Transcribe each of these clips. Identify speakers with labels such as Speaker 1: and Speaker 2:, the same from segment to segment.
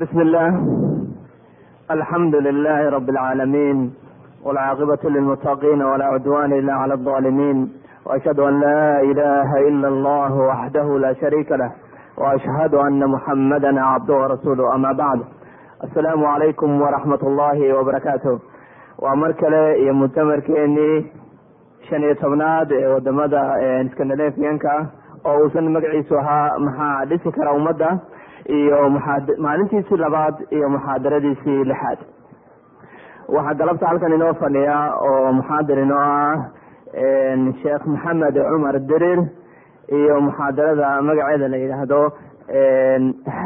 Speaker 1: بسم الله الحمد لله رب العالمين والعاقبة للمتقين ولا عدوان إلا على الظالمين وأشهد أن لا إله إلا الله وحده لا شريك له وأشهد أن محمدا عبده ورسوله أما بعد السلام عليكم ورحمة الله وبركاته waa mar kale iyo mutamarkeenii shan iyo tobnaad ee waddamada scandinavianka oo uusan magaciisu ahaa maxaa dhisi kara ummadda iyo maalintiisii labaad iyo muxaadaradiisii lixaad. Waxaa galabta halkan inoo fadhiya oo muxaadir inoo ah sheekh maxamed cumar dirir iyo muxaadarada magaceeda la yidhaahdo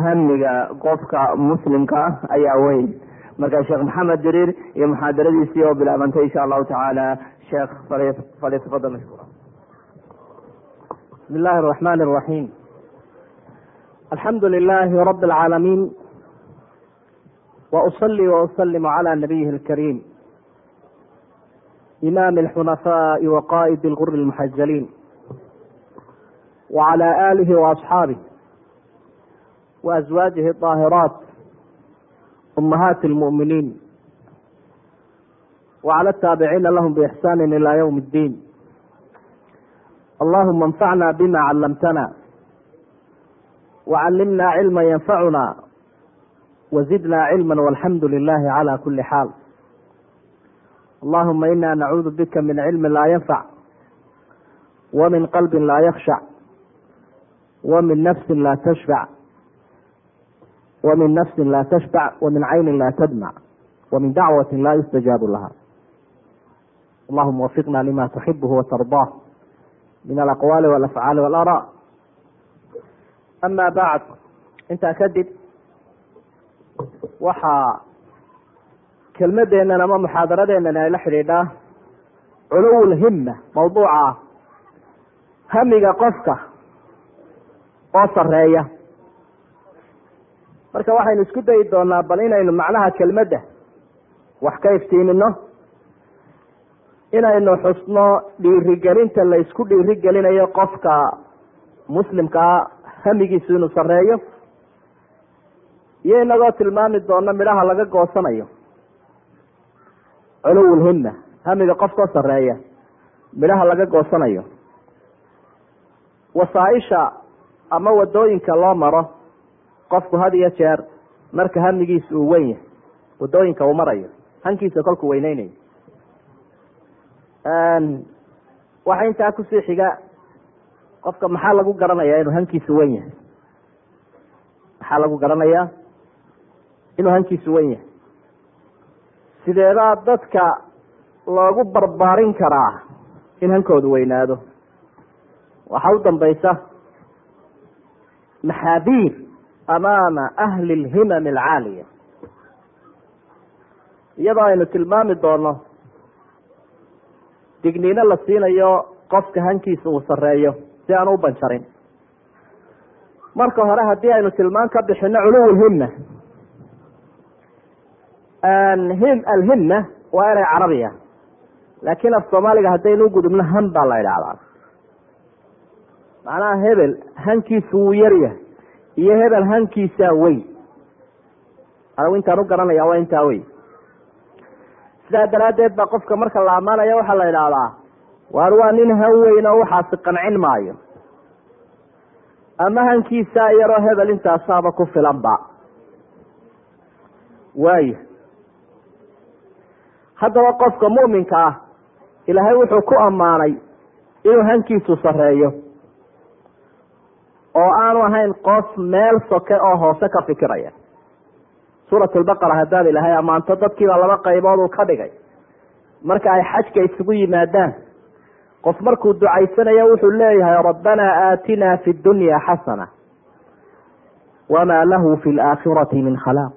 Speaker 1: hamiga qofka muslimka ayaa weyn. Marka sheekh maxamed diriir iyo muxaadaradiisii oo bilaabantay insha allahu tacaala sheekh falyatafadal mashkuura
Speaker 2: بسم الله الرحمن الرحيم الحمد لله رب العالمين وأصلي وأسلم على نبيه الكريم إمام الحنفاء وقائد الغر المحجلين وعلى آله وأصحابه وأزواجه الطاهرات أمهات المؤمنين وعلى التابعين لهم بإحسان إلى يوم wacalimnaa cilma yanfacunaa wazidnaa cilma walxamdu lilaahi calaa kulli xaal allahuma inaa nacuudu bika min cilmin laa yanfac wa min qalbin laa yakhshac wa min nafsin laa tashfac wa min nafsin laa tashfac wa min caynin laa tadmac wa min dacwatin laa yustajaabu laha allahuma wafiqna lima tuxibuhu watardaah min alaqwaali walafcaali waalaraa ama bacd intaa kadib waxaa kelmadeennan ama muxaadaradeennan ay la xidhiidhaa culuwulhimma mawduuca hamiga qofka oo sareeya marka waxaynu isku dayi doonaa bal inaynu macnaha kelmadda wax ka iftiimino inaynu xusno dhiirigelinta la isku dhiirigelinayo qofka muslimkaa hamigiisu inuu sareeyo iyo inagoo tilmaami doono midhaha laga goosanayo. Culuwulhimma hamiga qofkao sareeya midhaha laga goosanayo. Wasaaisha ama waddooyinka loo maro qofku had iyo jeer marka hamigiisa uu weyn yahay waddooyinka uu marayo hankiisa kolkuu weyneynayo waxaa intaa ku sii xiga qofka maxaa lagu garanayaa inuu hankiisu wen yahay? Maxaa lagu garanayaa inuu hankiisu wen yahay? Sideedaa dadka loogu barbaarin karaa in hankoodu weynaado. Waxaa u dambaysa maxaabiir amaama ahli lhimam alcaaliya. Iyadoo aynu tilmaami doono digniino la siinayo qofka hankiisa uu sareeyo si aanu u banjarin marka hore haddii aynu tilmaan ka bixino culuwulhimma alhimma waa erey carabiya. Laakiin af soomaaliga haddaynu u gudubno han baa la idhaahdaa macnaha hebel hankiisu wuu yaryahay iyo hebel hankiisaa weyn anigu intaan u garanaya waa intaa weyn sidaa daraaddeed baa qofka marka la ammaanaya waxaa la idhaahdaa waar waa nin han weyn waxaasi qancin maayo? Ama hankiisaa yaroo hebel intaasaaba ku filanba. Waayo haddaba qofka mu'minka ah ilaahay wuxuu ku ammaanay inuu hankiisu sareeyo oo aanu ahayn qof meel soke oo hoose ka fikiraya. Suurat lbaqara haddaad ilaahay ammaanto dadkiibaa laba qaybood uu ka dhigay. Marka ay xajka isugu yimaadaan qof markuu ducaysanayo wuxuu leeyahay rabbanaa aatinaa fi dunya xasana wamaa lahu fi laakhirati min khalaaq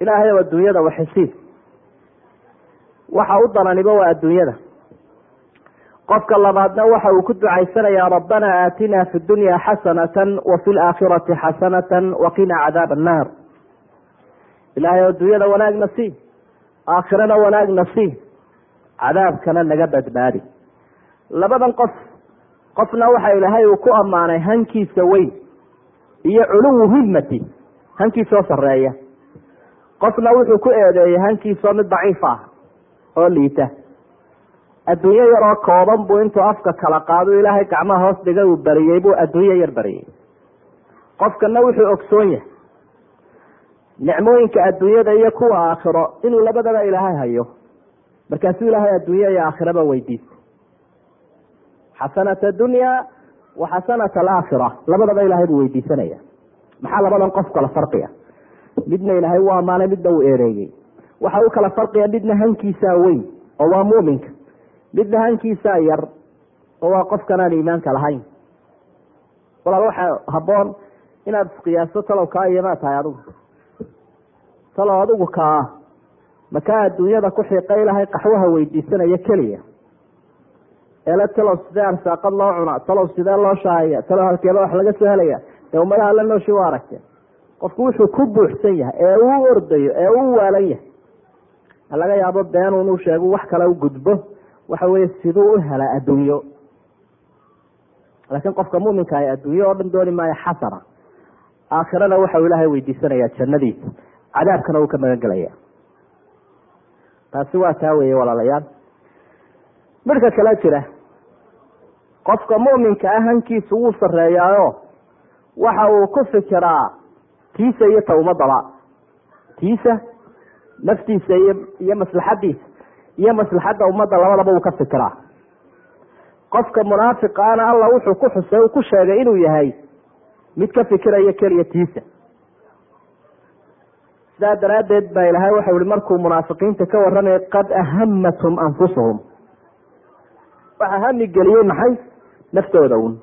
Speaker 2: ilaahay oo adduunyada waxisiid waxa u dananiba waa adduunyada. Qofka labaadna waxa uu ku ducaysanayaa rabbanaa aatinaa fi dunya xasanatan wa fi laakhirati xasanatan waqinaa cadaab annaar ilaahay oo adduunyada wanaagna sii aakhirana wanaagna sii cadaabkana naga badbaadi. Labadan qof qofna waxa ilaahay uu ku ammaanay hankiisa weyn iyo culuwu himmati hankiisoo sareeya qofna wuxuu ku eedeeyey hankiisoo mid daciif ah oo liita. Adduunyo yaroo kooban buu intuu afka kala qaado ilaahay gacmaha hoos dhiga uu bariyey buu adduunyo yar bariyey qofkana wuxuu ogsoon yahay nicmooyinka adduunyada iyo kuwa aakhiro inuu labadaba ilaahay hayo markaasuu ilaahay adduunya iyo aakhiraba weydiistay xasanata dunya wa xasanata alaakhira labadaba ilaahay buu weydiisanaya maxaa labadan qof kala farqiya? Midna ilaahay u ammaanay midna uu eereeyey waxa u kala farqiya midna hankiisaa weyn oo waa muuminka. Midna hankiisaa yar oo waa qofkan aan iimaanka lahayn. Walaal waxaa habboon inaad isqiyaasto talow kaa iyomaa tahay adigu talow adigu kaa makaa adduunyada ku xiiqa ilahay qaxwaha weydiisanaya keliya. Eele talow sidee arsaaqad loo cunaa talow sidee loo shaahaya talow halkeeba wax laga soo helaya dee ummadaha la nooshi waa aragteen qofku wuxuu ku buuxsan yahay ee uu ordayo ee uu waalan yahay. Laga yaabo beenun uu sheegu wax kale u gudbo waxa weye siduu u helaa adduunyo. Laakiin qofka muminka ah adduunyo oo dhan dooni maayo xasana. Aakhirana waxau ilaahay weydiisanayaa jannadiisa. Cadaabkana uu ka magan taasi waa taa weeye walaalayaal midhka kale jira qofka muminka ah hankiisu wuu sareeyaayo waxa uu ku fikiraa tiisa iyo ta ummadaba tiisa naftiisa iyo maslaxadiisa iyo maslaxadda ummadda labadaba uu ka fikiraa. Qofka munaafiqaana alla wuxuu ku xusay uu ku sheegay inuu yahay mid ka fikiraya keliya tiisa sidaa daraaddeed baa ilaahay waxau ihi markuu munaafiqiinta ka warramaya qad ahamathum anfusuhum. Waxaa hami geliyey maxay? Naftooda un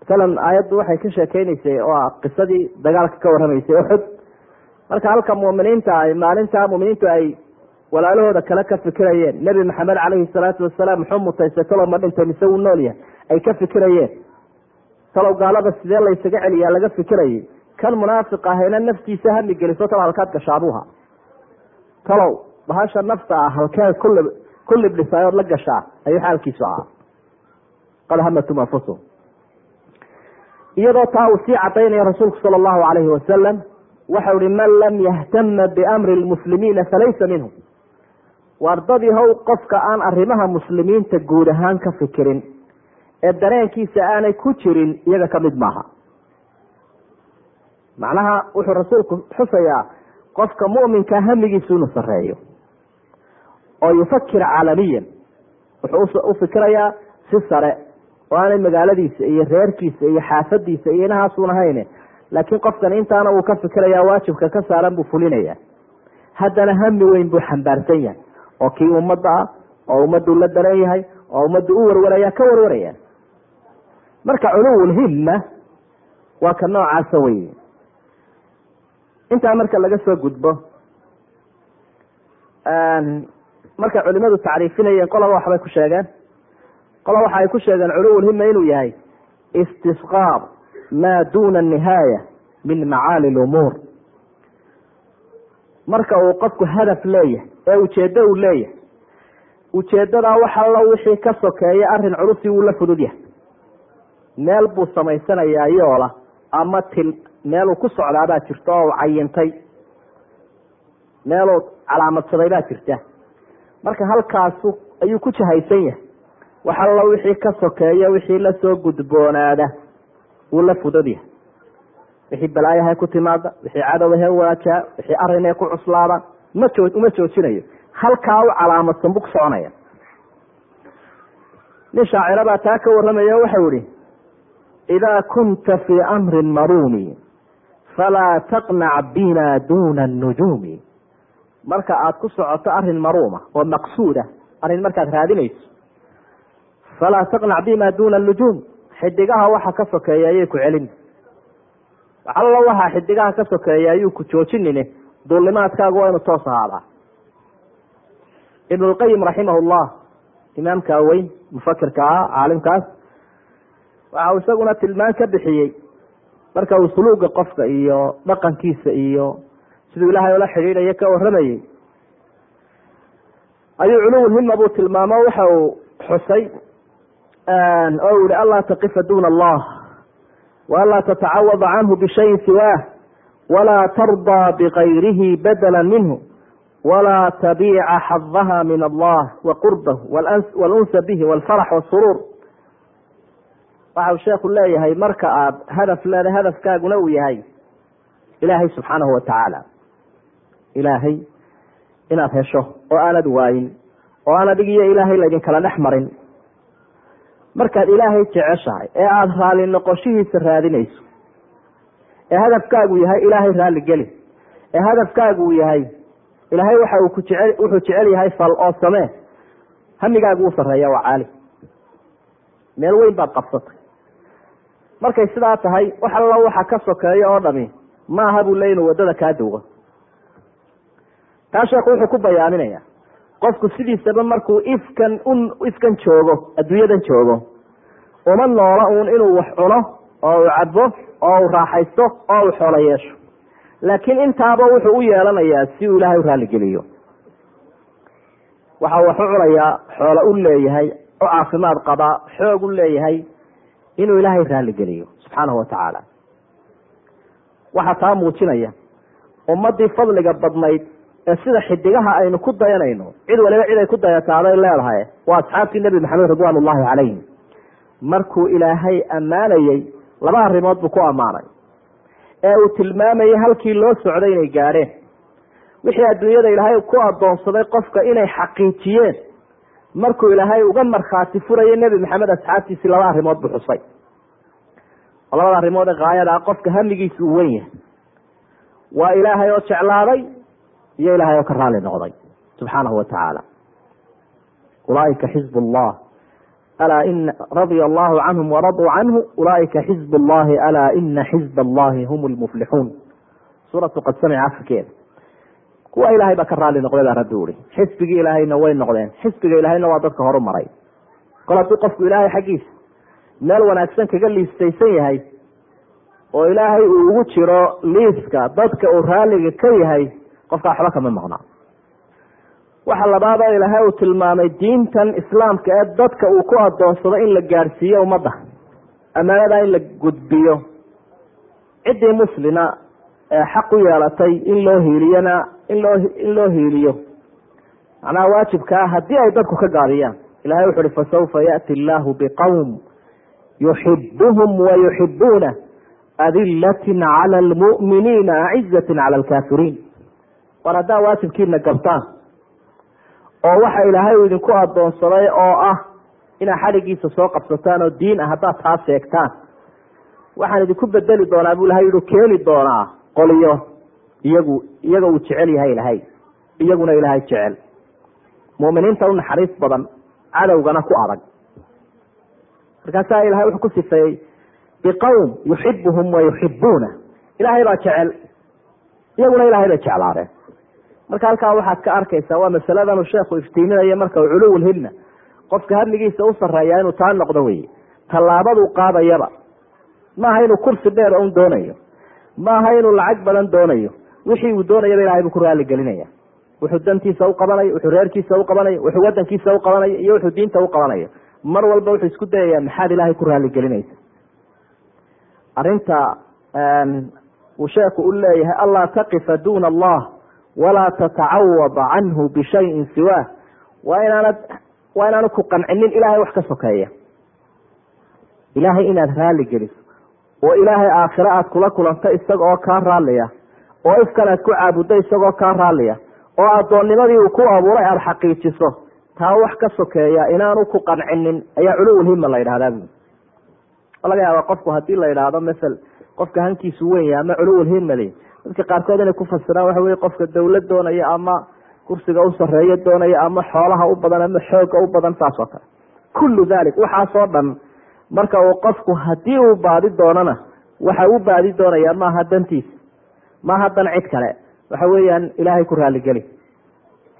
Speaker 2: masalan aayaddu waxay ka sheekeynaysay oo ah qisadii dagaalka ka warramaysay uxud marka halka muuminiinta ay maalintaa muuminiintu ay walaalahooda kale ka fikirayeen. Nebi maxamed caleyhi salaatu wasalaam muxuu mutaystay talow ma dhintay mise wuu nool yahay. Ay ka fikirayeen. Talow gaalada sidee laysaga celiyaa laga fikirayay kan munaafiq ahayna naftiisa hami geliso talow halkaad gashaabuha talow bahasha nafta ah halkee kulib ku libdhisayood la gashaa ayuu xaalkiisu ahaa qad hamatum anfusuhum iyadoo taa uu sii cadaynaya rasuulku sala allahu calayhi wasalam waxau ihi man lam yahtama biamri lmuslimiina falaysa minhum wardadii how qofka aan arrimaha muslimiinta guud ahaan ka fikirin ee dareenkiisa aanay ku jirin iyaga ka mid maaha macnaha wuxuu rasuulku xusayaa qofka mu'minka hamigiisu inuu sareeyo oo yufakir caalamiyan. Wuxuu u fikirayaa si sare oo aanay magaaladiisa iyo reerkiisa iyo xaafadiisa iyo inahaasun ahayn laakiin qofkan intaana uu ka fikiraya waajibka ka saaran buu fulinaya haddana hami weyn buu xambaarsan yahay oo kii ummadda ah oo ummaddu la daran yahay oo ummaddu u warwaraya ka warwaraya marka culuwulhimma waa ka noocaasa wey intaa marka laga soo gudbo markay culimadu tacriifinayeen qolaba waxbay ku sheegeen. Qola waxa ay ku sheegeen culuwulhima inuu yahay istisqaar maa duna nihaaya min macaali lumuur marka uu qofku hadaf leeyahay ee ujeeddo uu leeyahay ujeeddadaa wax allo wixii ka sokeeya arrin culusi wuu la fudud yahay meel buu samaysanayaa yoola ama til meeluu ku socdaabaa jirta oo cayintay meeluu calaamadsaday baa jirta. Marka halkaasu ayuu ku jahaysan yahay. Wax allo wixii ka sokeeya wixii la soo gudboonaada wuu la fudud yahay wixii balaayahay ku timaada wixii cadowahee waajaa wixii arinee ku cuslaada ma uma joojinayo. Halkaa u calaamadsan buu ku soconaya. Nin shaacirabaa taa ka warramaya waxau ihi idaa kunta fii amrin maruumi falaa taqnac bina duna nujuumi marka aad ku socoto arrin maruuma oo maqsuuda arrin markaad raadinayso. falaa taqnac bima duna nujuum xidigaha waxa ka sokeeya ayay ku celin. Allo waxaa xidigaha ka sokeeya ayuu ku joojinine. Duulimaadkaagu waa inu toos ahaadaa. Ibn lqayim raximah llah imaamkaa weyn mufakirka ah caalimkaas waxa uu isaguna tilmaan ka bixiyey marka uu suluuga qofka iyo dhaqankiisa iyo siduu ilaahay ola xidhiidhayo ka warramayey ayuu culuwulhima buu tilmaamo waxa uu xusay oo yihi anlaa taqifa duna allah waanlaa tatacawada canhu bishayin siwaah walaa tardaa bikayrihi badala minhu walaa tabiica xadaha min allah wa qurbahu walunsa bihi walfarax wasuruur waxa uu sheekhu leeyahay marka aad hadaf leeda hadafkaaguna uu yahay ilaahay subxaanahu watacaala ilaahay inaad hesho oo aanad waayin oo aan adig iyo ilaahay laydinkala dhex marin. Markaad ilaahay jeceshahay ee aada raali noqoshihiisa raadinayso ee hadafkaagu yahay ilaahay raalli geli ee hadafkaagu yahay ilaahay waxa uu ku jecel wuxuu jecel yahay fal oo samee hamigaagu u sarreeya waa caali. Meel weyn baad qabsatay markay sidaa tahay wax alla waxa ka sokeeya oo dhami maaha buu le inuu waddada kaa duugo. Taa sheekhu wuxuu ku bayaaminaya qofku sidiisaba markuu ifkan un ifkan joogo adduunyadan joogo uma noola uun inuu wax cuno oo uu cabo oo uu raaxaysto oo uu xoolo yeesho. Laakiin intaaba wuxuu u yeelanayaa si uu ilaahay u raalligeliyo waxa uu wax u cunayaa xoolo u leeyahay u caafimaad qabaa xoog u leeyahay inuu ilaahay raalligeliyo subxaanahu watacaala waxaa taa muujinaya ummadii fadliga badnayd ee sida xidigaha aynu ku dayanayno cid waliba cid ay ku dayataaday leedahay waa asxaabtii nebi maxamed ridwaan ullahi calayhim markuu ilaahay ammaanayey laba arrimood buu ku ammaanay. Ee uu tilmaamayay halkii loo socday inay gaadheen wixii adduunyada ilaahay ku adoonsaday qofka inay xaqiijiyeen markuu ilaahay uga markhaati furayay nebi maxamed asxaabtiisii laba arrimood buu xusay labada arrimood ee haayada ah qofka hamigiisa uu wen yahay. Waa ilaahay oo jeclaaday iyo ilaahay oo ka raali noqday subxaanahu watacaala ulaaika xizb llah alaa ina radia allahu canhum waraduu canhu ulaaika xizb llahi alaa ina xizb allahi hum lmuflixuun suuratu qad samica afarkeeda kuwa ilaahay baa ka raali noqday baa rabbi uri xisbigii ilaahayna way noqdeen. Xisbiga ilaahayna waa dadka horu maray kol hadduu qofku ilaahay xaggiisa meel wanaagsan kaga liistaysan yahay oo ilaahay uu ugu jiro liiska dadka uu raaliga ka yahay qofka waxba kama maqnaa waxa labaad oo ilaahay uu tilmaamay diintan islaamka ee dadka uu ku adoonsado in la gaadhsiiyo ummadda ammaanada in la gudbiyo. Ciddii muslima ee xaq u yeelatay in loo hiiliyona in loo hiiliyo macnaha waajibka ah haddii ay dadku ka gaabiyaan ilahay wuxu uhi fasawfa yaati illaahu biqowm yuxibuhum wayuxibuuna adilatin cala almu'miniina acizatin cala alkaafiriin. War haddaa waajibkiina gabtaan oo waxa ilaahay uu idinku adoonsaday oo ah inaad xadhigiisa soo qabsataan oo diin ah haddaad taa sheegtaan. Waxaan idinku bedeli doonaa buu ilahay yihi keeni doonaa qoliyo iyagu iyaga uu jecel yahay ilahay iyaguna ilaahay jecel. Mu'miniinta u naxariis badan cadowgana ku adag. Markaasaa ilahay wuxuu ku sifeeyey biqowm yuxibuhum wa yuxibuuna ilaahay baa jecel. Iyaguna ilahay bay jeclaadeen marka halkaa waxaad ka arkaysaa waa masaladan uu sheekhu iftiiminayo marka culuwulhimna qofka hadligiisa u sarreeyaa inuu taa noqdo weye tallaabaduu qaadayaba. Maaha inuu kursi dheer un doonayo. Maaha inuu lacag badan doonayo wixii uu doonayaba ilahay buu ku raali gelinaya. Wuxuu dantiisa u qabanayo wuxuu reerkiisa u qabanayo wuxuu wadankiisa u qabanayo iyo wuxuu diinta u qabanayo mar walba wuxuu isku dayayaa maxaad ilaahay ku raali gelinaysa? Arrinta uu sheekhu u leeyahay anlaa taqifa duna allah walaa tatacawada canhu bishayin siwaah waa inaanad waa inaanad ku qancinin ilahay wax ka sokeeya. Ilaahay inaad raali geliso oo ilaahay aakhire aad kula kulanto isaga oo kaa raalliya oo ifkan aad ku caabuddo isagoo kaa raalliya oo addoonnimadii uu ku abuuray aada xaqiijiso taa wax ka sokeeya inaanu ku qancinin ayaa culuwulhima la yidhahdaa bu laga yaaba qofku haddii la yidhaahdo masel qofka hankiisu weyn yahay ama culuwulhimali dadka qaarkood inay ku fasiraan waxa weye qofka dawlad doonaya ama kursiga u doonaya ama xoolaha u badan ama xooga u badan saas oo kale. Kullu dalik waxaasoo dhan marka uu qofku haddii uu baadi doonana waxa u baadi doonaya maaha dantiisa maaha dan cid kale. Waxa weeyaan ilaahay ku raaligeli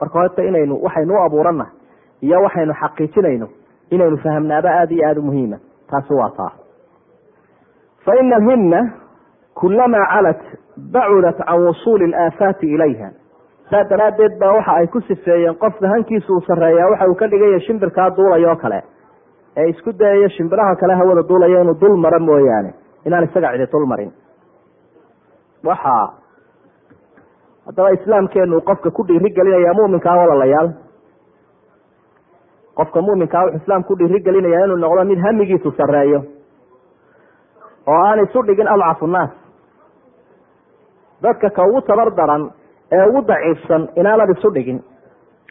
Speaker 2: marka horta inaynu waxaynu u abuurana iyo waxaynu xaqiijinayno inaynu fahamnaaba aada iyo aada u muhiima. Taasi waa taa. Fa ina alhimna kulamaa calat bacudat can wusuuli alaafaati ilayha. Saa daraaddeed baa waxa ay ku sifeeyeen qofka hankiisa uu sarreeyaa waxa uu ka dhigaya shimbirkaa duulaya oo kale. Ee isku dayaya shimbiraha kale hawada duulaya inuu dul maro mooyaane. Inaan isaga cidi dul marin waxaa haddaba islaamkeenu qofka ku dhiiri gelinaya muminkaa walalayaal qofka muminkaa wuxuu islaamka ku dhiiri gelinayaa inuu noqdo mid hamigiisu sareeyo oo aan isu dhigin adcafu nnaas dadka ka ugu tabar daran ee ugu daciifsan inaanad isu dhigin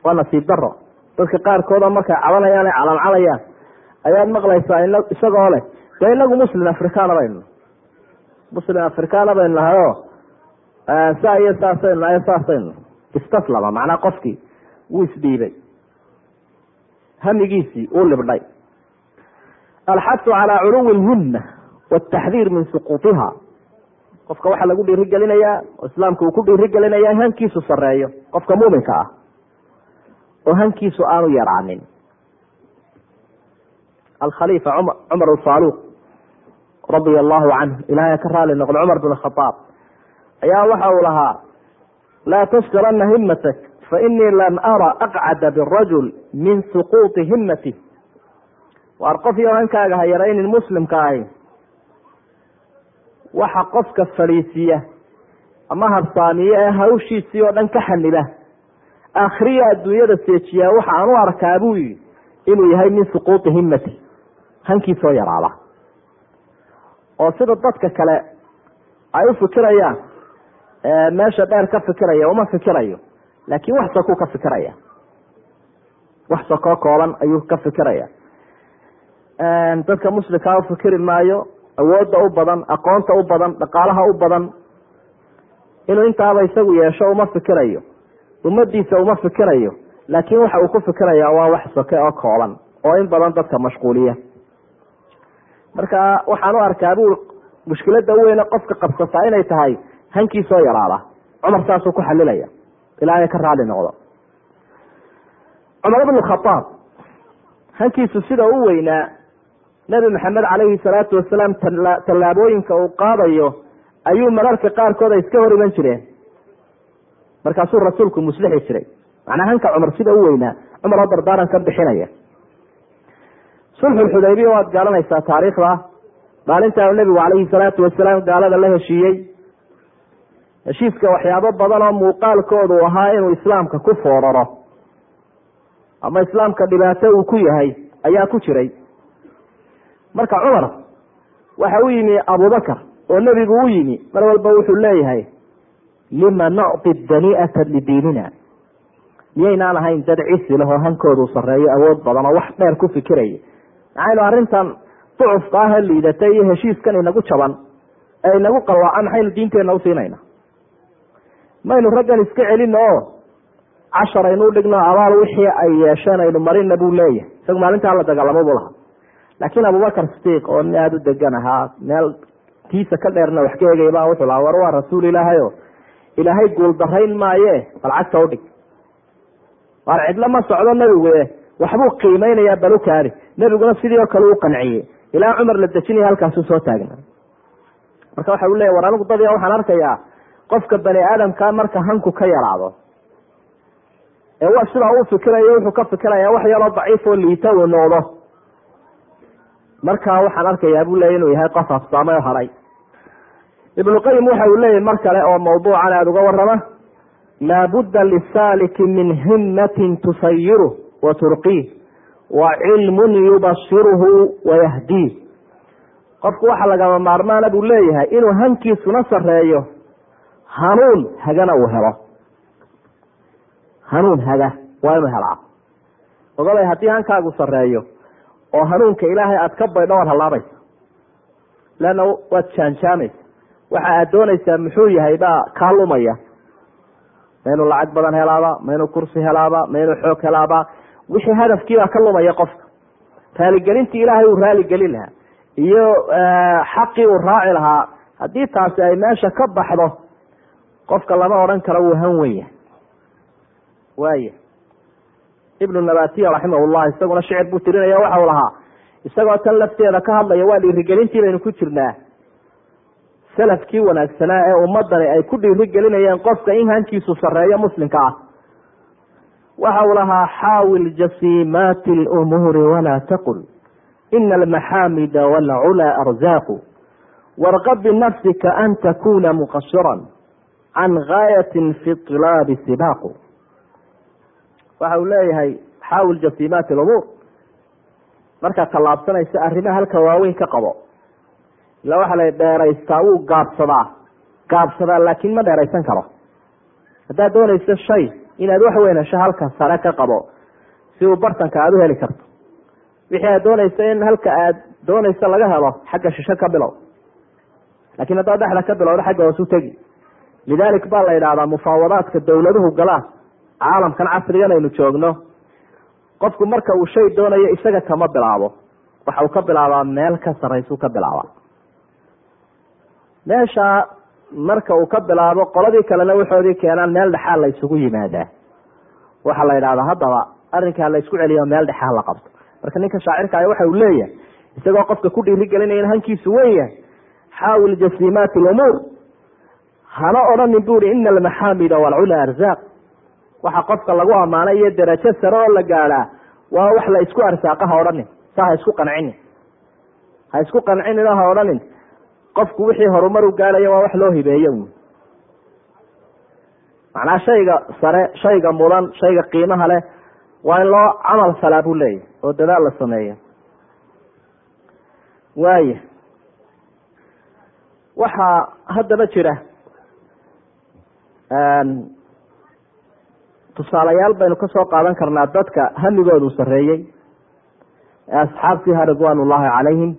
Speaker 2: waa nasiib daro dadka qaarkooda markay cabanayaan ay calancalayaan ayaad maqlaysaa isagoo leh dee inagu muslim africana baynu muslim africana baynu nahay o saa iyo saasaynu nahay saasaynu istaslama macnaa qofkii wuu isdhiibay hamigiisii uu libdhay. Alxasu calaa culuwi lhimma wataxdiir min suquutiha. Qofka waxaa lagu dhiiri gelinayaa oo islaamka uu ku dhiiri gelinaya in hankiisu sareeyo qofka muuminka ah. Oo hankiisu aanu yaraanin. Alkhaliifa cumar alfaaruq radia allahu canhu ilahay ka raali noqdo cumar bin khadaab ayaa waxa uu lahaa laa tashtarana himatak fainii lam ara aqcada birajul min suquuti himati waar qof iyo hankaaga ha yaraynin muslimka ahi waxa qofka fadhiisiya ama habsaamiye ee hawshiisii oo dhan ka xaniba akhriya adduunyada seejiyaa waxa aan u arkaa buu yihi inuu yahay min suquuti himati hankiisoo yaraada oo sida dadka kale ay u fikirayaan meesha dheer ka fikiraya uma fikirayo laakiin wax sokuu ka fikiraya. Wax sokoo kooban ayuu ka fikiraya. Dadka muslimkaa ufikiri maayo awoodda u badan aqoonta u badan dhaqaalaha u badan inuu intaaba isagu yeesho uma fikirayo ummadiisa uma fikirayo laakiin waxa uu ku fikiraya waa wax soke oo kooban oo in badan dadka mashquuliya marka waxaan u arkaa buu mushkilada weyne qofka qabsataa inay tahay hankiisoo yaraada. Cumar saasuu ku xalilaya. Ilaahay ka raali noqdo. Cumar ibnu khadaab hankiisu sida u weynaa nebi maxamed calayhi salaatu wasalaam tallaabooyinka uu qaadayo ayuu mararka qaarkood ay iska hor iman jireen. Markaasuu rasuulku muslixi jiray. Macnaa hanka cumar sida u weynaa cumar oo dardaaran ka bixinaya sulxulxudaybiya waad garanaysaa taariikhda maalintaa nebigu calayhi salaatu wasalaam gaalada la heshiiyey heshiiska waxyaabo badan oo muuqaalkoodu ahaa inuu islaamka ku fooraro ama islaamka dhibaato uu ku yahay ayaa ku jiray marka cumar waxa u yimi abubakar oo nebigu u yimi mar walba wuxuu leeyahay lima nucti dani'ata lidiinina miyaynaan ahayn dad cisi leh oo hankoodu sareeyo awood badan oo wax dheer ku fikiraya maxaynu arrintan ducufka ah ee iyo heshiiskan inagu jaban ee inagu qalwaaca maxaynu diinteenna usiinayna maynu raggan iska celino oo cashar aynu udhigno abaal wixii ay yeesheen aynu marina buu leeyahay. Isagu maalintaa la dagaalamo buu lahaa. Laakiin abubakar sidiiq oo nin aada u degan ahaa meel tiisa ka dheerna wax ka eegay baa wuxuu lahaa war waa rasuul ilaahay o ilaahay guuldarayn maaye bal cagta udhig waar cidlo ma socdo nebigu e waxbuu qiimeynayaa balukaani. Nebiguna sidii oo kale u qanciyey. Ilaa cumar la dejinaya halkaasu soo taagna marka waxa u leya war anigu dad waxaan arkayaa qofka bani aadamka marka hanku ka yaraado ee sidaa uu fikirayo wuxuu ka fikiraya wax yaroo daciif oo liita uu noqdo. Markaa waxaan arkayaa buu leya inuu yahay qof afsaamay oo haray. Ibnu qayim waxa uu leeyahy mar kale oo mawduucan aada uga warama laabudda lisaaliki min himatin tusayiruh wa turqiih wa cilmun yubashiruhu wayahdiih qofku waxa lagama maarmaana buu leeyahay inuu hankiisuna sareeyo hanuun hagana uu helo. Hanuun haga waa inuu helaa. Ogolay haddii hankaagu sareeyo oo hanuunka ilaahay aada ka baydho waad hallaabaysa leanna waad jaanjaamaysa waxa aad doonaysaa muxuu yahay baa kaa lumaya. Ma inuu lacag badan helaaba ma inuu kursi helaaba ma inuu xoog helaaba wixii hadafkiibaa ka lumaya qofka raaligelintii ilaahay uu raaligelin lahaa iyo xaqii uu raaci lahaa haddii taasi ay meesha ka baxdo qofka lama odhan karo wuu han wenya waaya ibnu nabatiya raximahullah isaguna shicir buu tirinaya waxau lahaa isagoo tan lafteeda ka hadlaya waa dhiirigelintii baynu ku jirnaa. Salafkii wanaagsanaa ee ummadani ay ku dhiirigelinayeen qofka in hankiisu sareeyo muslimka ah waxa uu lahaa xaawil jasiimaati lumuuri walaa taqul ina almaxaamida walculaa arzaaqu warqab binafsika an takuna muqasiran can gaayatin fi طilaabi sibaaqu waxa uu leeyahay xaawil jasiimaati lumuur markaad tallaabsanaysa arrimaha halka waaweyn ka qabo ila waxaa la dheeraystaa wuu gaabsadaa gaabsadaa laakiin ma dheeraysan karo haddaad doonayso shay inaad wax weyn hesho halka sare ka qabo si uu bartanka aada u heli karto. Wixii aad doonayso in halka aad doonayso laga helo xagga shisho ka bilow. Laakiin haddaad dhexda ka bilowdo xagga hoos u tegi. Lidaalik baa la yidhahdaa mufaawadaadka dowladuhu galaan caalamkan casrigan aynu joogno. Qofku marka uu shay doonayo isaga kama bilaabo. Waxa uu ka bilaabaa meel ka sarraysuu ka bilaabaa. Meesha marka uu ka bilaabo qoladii kalena waxoodii keenaan meel dhexaa la isugu yimaadaa. Waxaa la yidhahdaa haddaba arrinkaa la isku celiyo meel dhexaa la qabto. Marka ninka shaacirka ah waxa uu leeyahay isagoo qofka ku dhiirigelinaya in hankiisu weyn yahay xaawil jasiimaati lumuur hana odhanin buuri ina almaxaamida walcula arzaaq. Waxa qofka lagu ammaanay iyo darajo sare oo la gaadhaa waa wax la isku arsaaqa ha odhanin saa ha isku qancinin ha isku qancinin oo ha odhanin qofku wixii horumar u gaadhaya waa wax loo hibeeyo un macnaa shayga sare shayga mudan shayga qiimaha leh waa in loo camal falaa buu leeyahy oo dadaal la sameeyo. Waaya waxaa haddaba jira tusaalayaal baynu ka soo qaadan karnaa dadka hamigoodu sarreeyey ee asxaabtiiha ridwaan ullaahi calayhim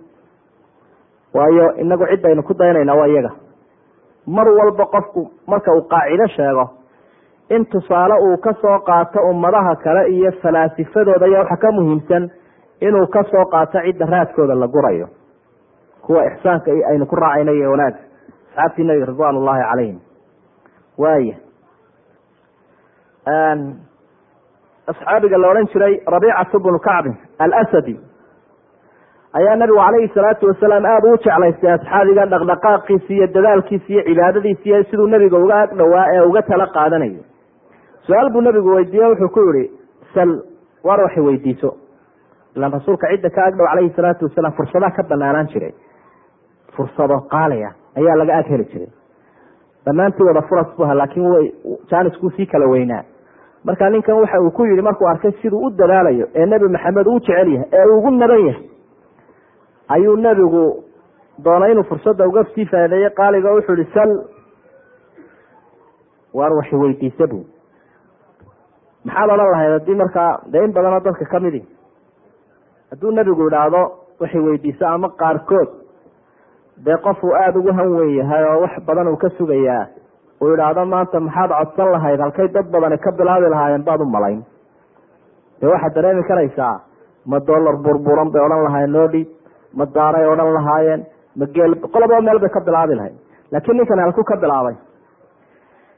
Speaker 2: waayo inagu ciddaynu ku daynayna waa iyaga. Mar walba qofku marka uu qaacido sheego in tusaale uu ka soo qaato ummadaha kale iyo falaasifadooda ayaa waxa ka muhiimsan inuu ka soo qaato cidda raadkooda la gurayo. Kuwa ixsaanka aynu ku raacayna iyo wanaag. Asxaabtii nabiga ridwaan ullaahi calayhim waaya asxaabiga la odhan jiray rabiicatu bnu kacbin alasadi ayaa nabigu calayhi salaatu wasalaam aada uu jeclaystay asxaabiga dhaqdhaqaaqiisi iyo dadaalkiisi iyo cibaadadiisi iyo siduu nebiga uga ag dhowaa ee uga tala qaadanayo. Su'aal buu nabigu weydiiye wuxuu ku yihi sal war waxay weydiiso? Ilaan rasuulka cidda ka agdhow calayhi salaatu wasalaam fursadaha ka banaanaan jiray fursado qaaliya ayaa laga ag heli jiray. Dhammaantii wada furas bu aha laakiin way jaanisku sii kala weynaa. Marka ninkan waxa uu ku yihi markuu arkay siduu u dadaalayo ee nebi maxamed uu jecel yahay ee ugu naban yahay ayuu nebigu doonay inuu fursadda uga sii faadeeyey qaaliga wuxuu ihi sal. Waar waxi weydiisa bu maxaad odhan lahayd haddii markaa dee in badanoo dadka kamidi hadduu nebigu idhaahdo waxay weydiiso ama qaarkood dee qofuu aada ugu han weyn yahay oo wax badan uu ka sugayaa uu idhaahdo maanta maxaad codsan lahayd halkay dad badani ka bilaabi lahaayeen baad u malayn. Dee waxaad dareemi karaysaa ma dollar burburan bay odhan lahaayeen noo dhiib ma daaray odhan lahaayeen? Ma geel qolaba meel bay ka bilaabi lahayd. Laakiin ninkani halku ka bilaabay.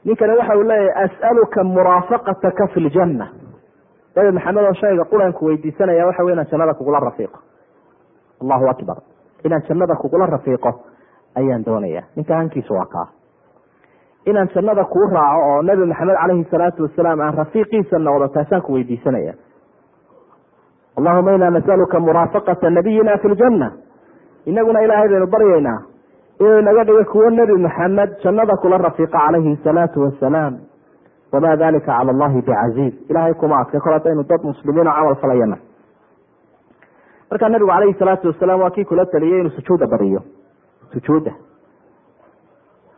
Speaker 2: Ninkani waxa uu leeyahay as'aluka muraafaqataka fi ljanna nabi maxamed oo shayga quranku weydiisanaya waxa wey inaan jannada kugula rafiiqo. Allahu akbar. Inaan jannada kugula rafiiqo ayaan doonaya ninka hankiisu waa kaa. Inaan jannada kuu raaco oo nabi maxamed caleyhi salaatu wasalaam aan rafiiqiisa noqdo taasaan ku weydiisanaya allahuma inaa nasaluka muraafaqata nabiyina fi ljanna inaguna ilaahay baynu baryaynaa inuu inaga dhigo kuwo nebi maxamed jannada kula rafiiqa calayhi salaatu wasalaam wamaa dalika cala allahi bicaziiz. Ilahay kuma adka kol haddaynu dad muslimiin oo camal falayana markaa nabigu calayhi salaatu wasalaam waa kii kula taliyey inuu sujuuda badiyo sujuudda.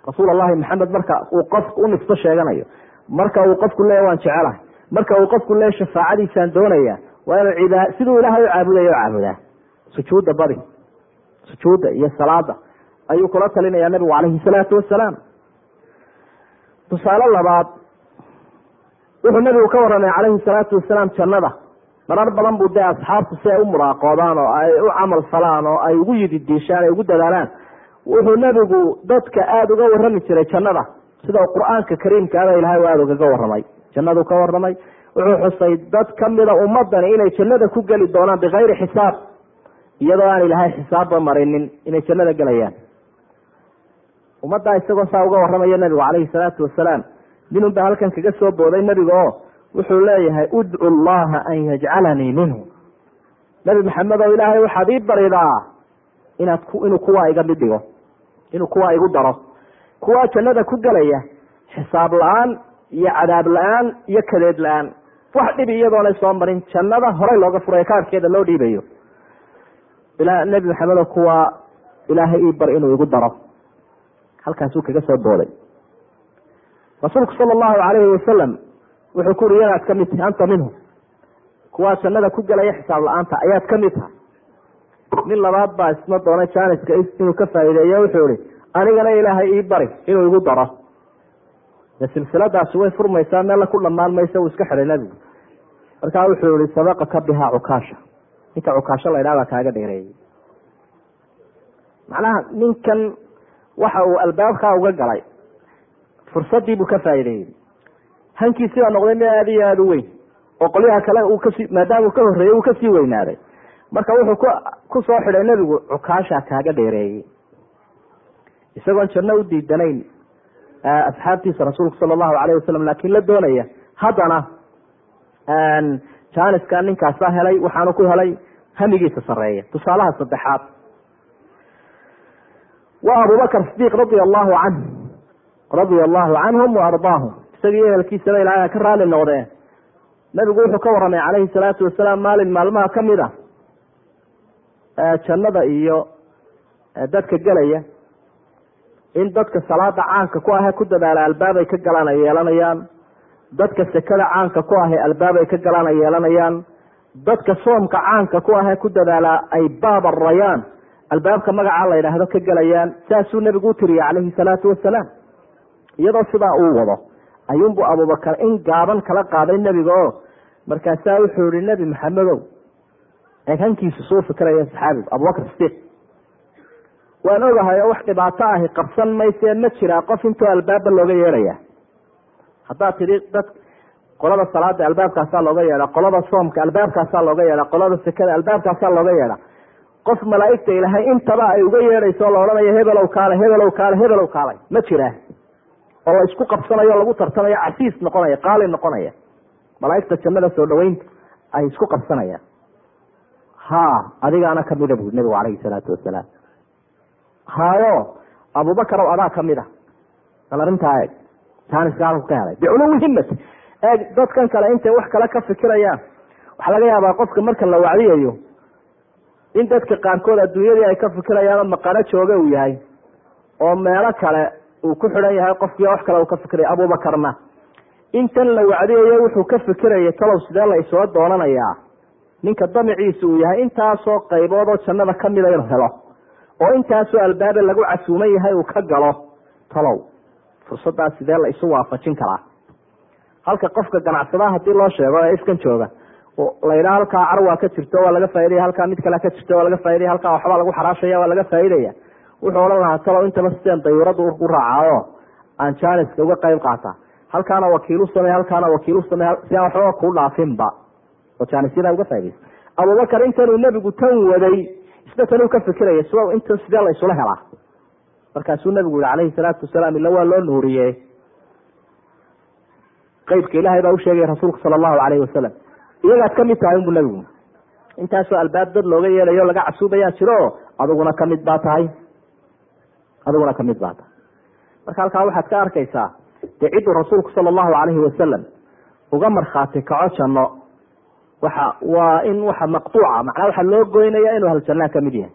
Speaker 2: Rasuul allahi maxamed marka uu qofku u sheeganayo marka uu qofku leeya waan jecelahay marka uu qofku leeya shafaacadiisaan doonaya waa inuu siduu ilaahay u caabudayo o caabudaa. Sujuudda badi sujuudda iyo salaada ayuu kula talinaya nabigu calayhi salaatu wasalaam tusaale labaad wuxuu nabigu ka warramay calayhi salaatu wasalaam jannada. Marar badan buu dee asxaabtu si ay u muraaqoodaan oo ay u camal falaan oo ay ugu yididiishaan ay ugu dadaalaan. Wuxuu nebigu dadka aada uga warrami jiray jannada. Sida qur'aanka kariimkaaba ilahay u aada ugaga warramay. Jannadu ka warramay wuxuu xusay dad kamida ummadani inay jannada ku geli doonaan bikayri xisaab iyadoo aan ilahay xisaabba marinin inay jannada gelayaan. Ummaddaa isagoo saa uga warramaya nabigu calayhi salaatu wasalaam ninun baa halkan kaga soo booday nebiga oo wuxuu leeyahay udcu llaha an yajcalanii minhu. Nabi maxamed oo ilaahay waxaad ii baridaa inaad inuu kuwaa iga mid dhigo inuu kuwaa igu daro kuwaa jannada ku gelaya xisaab la'aan iyo cadaab la'aan iyo kadeed la'aan wax dhibi iyadoonay soo marin jannada horey looga furayo kaarkeeda loo dhiibayo. Ilaa nebi maxamedo kuwaa ilaahay ii bar inuu igu daro. Halkaasuu kaga soo booday. Rasuulku sala allahu calayhi wasalam wuxuu ku uri yadaad ka tahay anta minhu. Kuwaa jannada ku gelaya xisaab la'aanta ayaad ka mid tahay. Nin labaad baa isma doonay janiska inuu ka faa'iideeyo wuxuu ihi anigana ilaahay ii bari inuu igu daro. Silsiladaasi way furmaysaa meella ku dhamaan maysa uu iska xidhay nebigu markaa wuxuu ihi sabaqaka bihaa cukaasha ninka cukaasho la ydhaha baa kaaga dheereeyey macnaha ninkan waxa uu albaabkaa uga galay. Fursadii buu ka faa'iideeyey hankiisi baa noqday mid aada iyo aada u weyn oo qolyaha kale uu ka sii maadaama uu ka horreeyey uu ka sii weynaaday. Marka wuxuu ku ku soo xidhay nebigu cukaasha kaaga dheereeyey isagoon janno u diidanayn asxaabtiisa rasuulku sala allahu alayh wasalam laakiin la doonaya haddana janiska ninkaasa helay waxaanu ku helay hamigiisa sareeya tusaalaha saddexaad. Wa abubakr sidiiq radia allahu canh radia allahu canhum wa ardaahum. Isagii ehelkiisaba ilaahay ka raali noqdeen. Nabigu wuxuu ka warramay calayhi salaatu wasalaam maalin maalmaha ka mid a jannada iyo dadka gelaya in dadka salaada caanka ku ahee ku dadaala albaabay ka galaan ay yeelanayaan dadka sekada caanka ku ahee albaabay ka galaan ay yeelanayaan. Dadka soomka caanka ku ahee ku dadaala ay baab arayaan albaabka magacaa la yidhaahdo ka gelayaan saasuu nebigu u tiriyay calayhi salaatu wasalaam iyadoo sidaa uu wado ayuunbuu abubakar in gaaban kala qaaday nebiga oo markaasaa wuxuu yihi nebi maxamedow hankiisu suu fikiraya saxaabigu abubakr sidiiq. Waan ogahay oo wax dhibaato ahi qabsan maysee ma jiraa qof intoo albaabba looga yeedhaya haddaad tidhi dad qolada salaada albaabkaasaa looga yeedha qolada soomka albaabkaasaa looga yeedha qolada sekada albaabkaasaa looga yeedha qof malaaigta ilaahay intaba ay uga yeedhayso la odhanayo hebelow kaale hebelow kaale hebelow kaalay. Ma jiraa oo la isku qabsanayo lagu tartamayo casiis noqonaya qaali noqonaya. Malaaigta jannada soo dhaweynta ay isku qabsanayaan. Ha adigaana kamida bui nabigu calayhi salaatu wasalaam. Hayo abubakar ow adaa ka mid a bal arrintaa eeg biculuwi himati eeg dadkan kale intay wax kale ka fikirayaan. Waxaa laga yaabaa qofka marka la wacdiyayo in dadka qaarkood adduunyadii ay ka fikirayaanoo maqano jooga uu yahay oo meelo kale uu ku xidhan yahay qofkii wax kale uu ka fikiraya abubakarna intan la wacdiyayo wuxuu ka fikirayay talow sidee la isula doonanayaa. Ninka damiciisa uu yahay intaasoo qaybood oo jannada kamida inuu helo. Oo intaasoo albaabe lagu casuuman yahay uu ka galo talow fursaddaa sidee la isu waafajin karaa? Halka qofka ganacsadaha haddii loo sheego ee ifkan jooga la yidhaha halkaa carwaa ka jirto waa laga faaidaya halkaa mid kale ka jirto waa laga faaidaya halkaa waxbaa lagu xaraashaya waa laga faaidaya wuxuu odhan lahaa talow intaba sideen dayuurada u raacaayo aan janiska uga qayb qaata halkaana wakiilu samey halkaana wakiilu samey si aan waxbaba kuu dhaafinba oo janisyada uga faa'idaysa abubakar intanuu nebigu tan waday isna tanuu ka fikiraya s inta sidee la isula helaa markaasuu nebigu yihi calayhi salaatu wasalaam ila waa loo nuuriye qeybka ilaahay baa usheegaya rasuulku sala allahu calayhi wasalam. Iyagaad ka mid tahay unbu nebigu intaasoo albaab dad looga yeelayo laga casuubayaa jiro adiguna ka mid baa tahay. Adiguna ka mid baa tahay. Marka halkaa waxaad ka arkaysaa dee cidduu rasuulku sala allahu calayhi wasalam uga markhaati kaco janno waxa waa in waxa maqtuuca macnaa waxaa loo goynaya inuu haljanaa ka mid yahay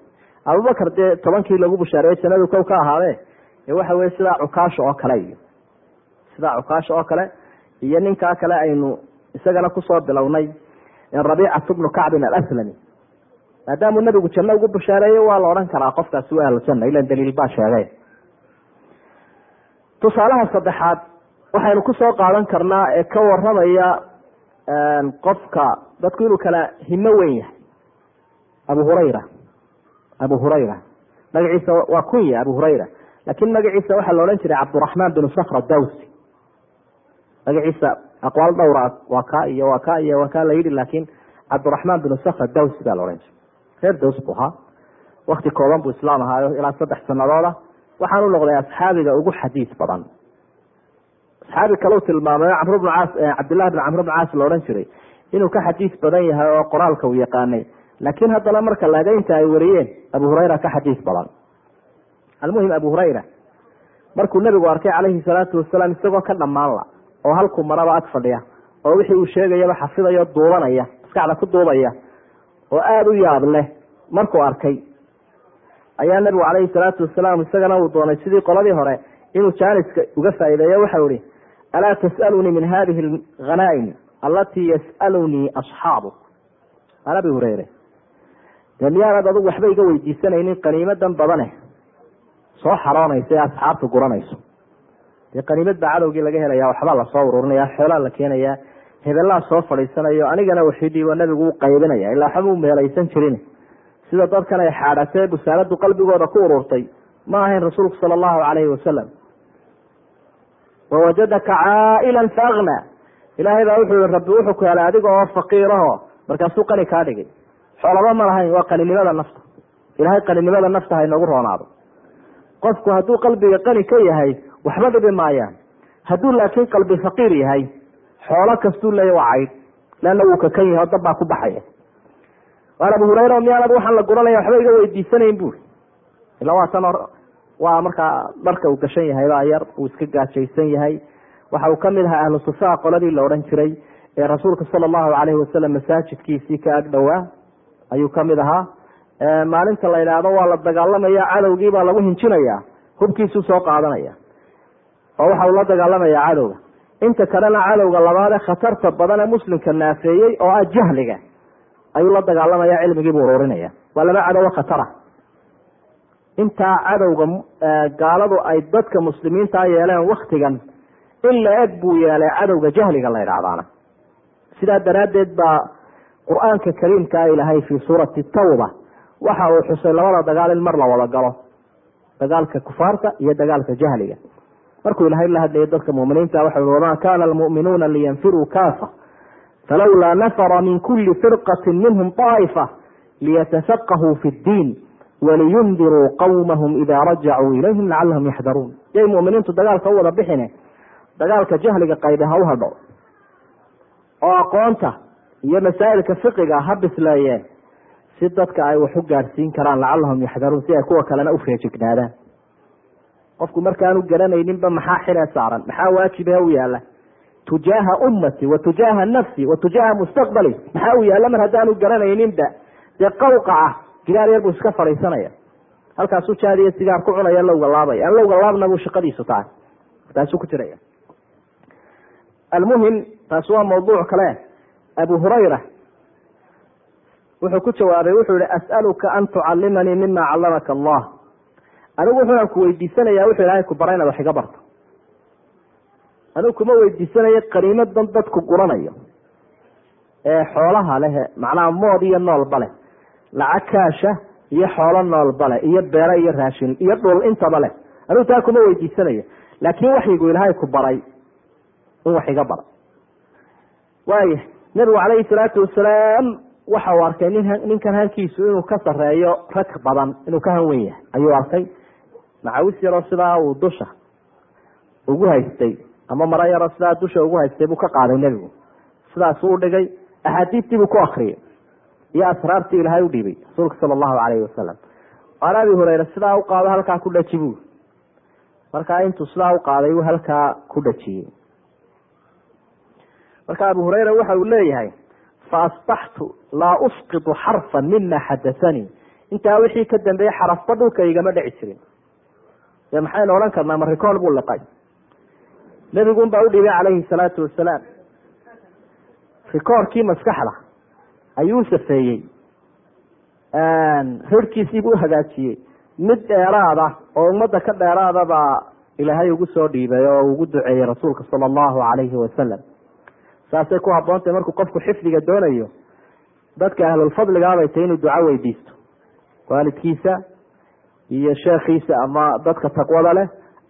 Speaker 2: abubakar dee tobankii lagu bushaareeyey jannadu kow ka ahaade ee waxa weye sidaa cukaasha oo kale iyo sidaa cukaasha oo kale iyo ninkaa kale aynu isagana ku soo bilownay rabiicatu bnu kacbin alaslami. Maadaamuu nabigu janno ugu bushaareeyey waa la odhan karaa qofkaasi waa ahlujanna ilan daliil baa sheegay. Tusaalaha saddexaad waxaynu ku soo qaadan karnaa ee ka waramaya qofka dadku inuu kala himo weyn yahay abu hurayra abu hurayra. Magaciisa waa kunya abu hurayra. Laakin magaciisa waxaa la odhan jiray cabdiraxmaan binu sakra dawsi magaciisa aqwaal dhowra waa ka iyo waa ka iyo waa ka la yidhi laakin cabdiraxmaan binu sakra dawsi baa la odhan jiray. Reer daws buu ahaa. Wakti kooban buu islaam ahaayo ilaa saddex sanadooda waxaan u asxaabiga ugu xadiis badan. Asxaabi kalau tilmaamayo camr bnu caas cabdillahi bin camr bnu caas la odhan jiray. Inuu ka xadiis badan yahay oo qoraalka uu yaqaanay laakiin haddana marka laga inta ay wariyeen abu hurayra ka xadiis badan. Almuhim abu hurayra markuu nebigu arkay calayhi salaatu wasalaam isagoo ka dhammaan la oo halkuu maraba ag fadhiya oo wixii uu sheegayaba xafidayo duubanaya maskaxda ku duubaya oo aada u yaab leh markuu arkay ayaa nebigu calayhi salaatu wasalaam isagana uu doonay sidii qoladii hore inuu jaaniska uga faa'iideeyo waxau ihi alaa tas'alunii min hadihi alghanaa'im allatii yas'alunii asxaabu an abi hureyre dee miyaanad adugu waxba iga weydiisanaynin qaniimadan badane soo xaroonaysa asxaabtu guranayso. Dee qaniimad baa cadowgii laga helaya waxbaa la soo ururinaya xoolaa la keenaya hebelaa soo fadhiisanayo anigana waxidiiba nabigu u qaybinaya ilaa waxba u meelaysan jirin. Sida dadkan ay xaadhatee busaaladu qalbigooda ku ururtay ma ahayn rasuulku sala allahu calayhi wasalam wawajadaka caa'ilan faagna ilaahay baa wuxuu yihi rabbi wuxuu ku helay adiga oo faqiiraho. Markaasuu qani kaa dhigay xoolaba ma lahayn waa qaninimada nafta. Ilaahay qaninimada nafta ha inoogu roonaado. Qofku hadduu qalbiga qani ka yahay waxba dhibi maayaan. Hadduu laakiin qalbi faqiir yahay xoolo kastuu leeya waa caydh leanna wuu kakan yahay oo dab baa ku baxaya. Waan abu hurayra miyaanad waxaan la guranaya waxba iga weydiisanayn buuri ila waa tan waa markaa dharka uu gashan yahay baa yar uu iska gaajaysan yahay. Waxa uu ka mid ahaa ahlu sufaa qoladii la odhan jiray ee rasuulka sala allahu calayhi wasalam masaajidkiisii ka ag dhowaa ayuu ka mid ahaa. Maalinta la yidhaahdo waa la dagaalamaya cadowgii baa lagu hinjinaya hubkiisuu soo qaadanaya. Oo waxa uu la dagaalamaya cadowga. Inta kalena cadowga labaadee khatarta badan ee muslimka naafeeyey oo ah jahliga ayuu la dagaalamaya cilmigiibuu ururinaya. Waa laba cadowo khatara. Intaa cadowga gaaladu ay dadka muslimiintaa yeeleen waktigan in la eg buu yeelay cadowga jahliga la ydhahdaana sidaa daraaddeed baa qur'aanka kariimkaa ilaahay fii suurati tawba waxa uu xusay labada dagaal in mar la wada galo. Dagaalka kufaarta iyo dagaalka jahliga. Markuu ilaahay la hadlayay dadka muminiinta waxa wamaa kana almu'minuuna liyanfiruu kaafa? Falawlaa nafara min kuli firqati minhum طaa'ifa liyatafaqahuu fi اddiin waliyundiruu qawmahum ida rajacuu ilayhim lacalahum yaxdaruun yay muminiintu dagaalka u wada bixine dagaalka jahliga qaybe ha u hadho. Oo aqoonta iyo masaa'ilka fiqiga ha bisleeyeen si dadka ay wax u gaadhsiin karaan lacalahum yaxdaruun si ay kuwa kalena u feejignaadaan. Qofku markaanu garanayninba maxaa xile saaran? Maxaa waajibe u yaalla tujaaha ummati wa tujaaha nafsi wa tujaaha mustaqbali maxaa u yaalla mar haddaanu garanayninba? Dee qawqa ah gidaar yar buu iska fadhiisanaya halkaasuu jaadiyo sigaar ku cunaya lowga laabaya. Aan lowga laabna buu shaqadiisu tahay. Taasuu ku jiraya. Almuhim taasi waa mawduuc kale abu hurayra wuxuu ku jawaabay wuxuu yihi as'aluka an tucalimanii mima callamaka allah. Anigu wuxuuan ku weydiisanaya wuxuu ilahay ku bara inaad wax iga barto anigu kuma weydiisanayo qaniimadan dadku guranayo. Ee xoolaha leh macnaha mood iyo noolba leh lacag kaasha iyo xoolo noolba leh iyo beero iyo raashin iyo dhul intaba leh. Anigu taa kuma weydiisanayo laakiin waxyigu ilaahay ku baray in wax iga bara waaya nabigu calayhi salaatu wasalaam waxa uu arkay nin ninkan hankiisu inuu ka sareeyo rag badan inuu ka hanwen yahay. Ayuu arkay macawis yaroo sidaa uu dusha ugu haystay ama maro yaroo sidaa dusha ugu haystay buu ka qaaday nebigu. Sidaasuu udhigay axaadiistii buu ku akriyay iyo asraartii ilaahay u dhiibay rasuulka sala allahu calayhi wasalam aan abi hureyre sidaa u qaado halkaa ku dhaji buu markaa intuu sidaa u qaaday halkaa ku dhajiyey marka abu hureyra waxa uu leeyahay faasbaxtu laa usqitu xarfan mima xadathanii intaa wixii ka dambeeyey xarafba dhulka igama dhici jirin. Maxaynu odhan karnaa ma rikool buu liqay nebigun baa u dhibay calayhi salaatu wasalaam. Rikoorkii maskaxda ayuu safeeyey. Rirhkiisiibuu uhagaajiyey mid dheeraada oo ummadda ka dheeraada baa ilaahay ugu soo dhiibay oo ugu duceeyey rasuulka sala allahu calayhi wasalam saasay ku habboontahy markuu qofku xifdiga doonayo. Dadka ahlulfadligaabay tahy inuu duco weydiisto. Waalidkiisa iyo sheekhiisa ama dadka taqwada leh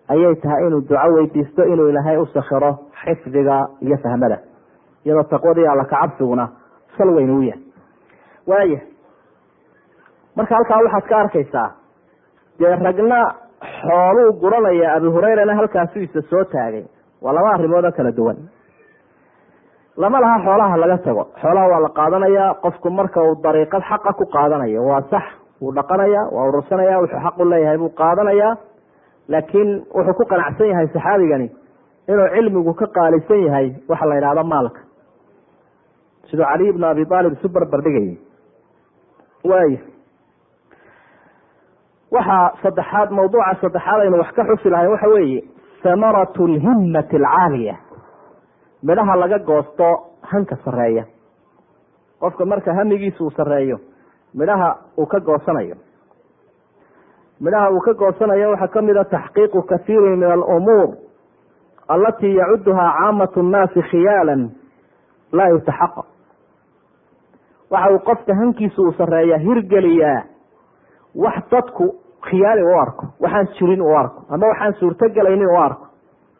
Speaker 2: ayay tahay inuu duco weydiisto inuu ilaahay u sakhiro xifdiga iyo fahmada. Iyadoo taqwadii alla kacabsiguna sal weyn u yahay. Waaya marka halkaa waxaad ka arkaysaa dee ragna xooluu guranaya abi hureyrana halkaasu isa soo taagay. Waa laba arrimood oo kala duwan lama laha xoolaha laga tago. Xoolaha waa la qaadanayaa qofku marka uu dariiqad xaqa ku qaadanayo waa sax wuu dhaqanaya waa urursanaya wuxuu xaq u leeyahay buu qaadanayaa laakiin wuxuu ku qanacsan yahay saxaabigani inuu cilmigu ka qaalisan yahay waxa la yidhahdo maalka. Siduu caliy bnu abi aalib isu barbardhigayay waay waxaa saddexaad mawduuca saddexaad aynu wax ka xusi lahay waxa weeye hamaratu lhimmati alcaaliya midhaha laga goosto hanka sareeya qofka marka hamigiisa uu sareeyo midhaha uu ka goosanayo. Midhaha uu ka goosanayo waxaa ka mid a taxqiiqu kathiiri min alumuur alatii yacuduhaa caamatu nnaasi khiyaalan laa yutaxaqaq waxa uu qofka hankiisa uu sareeya hirgeliyaa wax dadku khiyaali u arko waxaan jirin u arko ama waxaan suurtogelaynin u arko.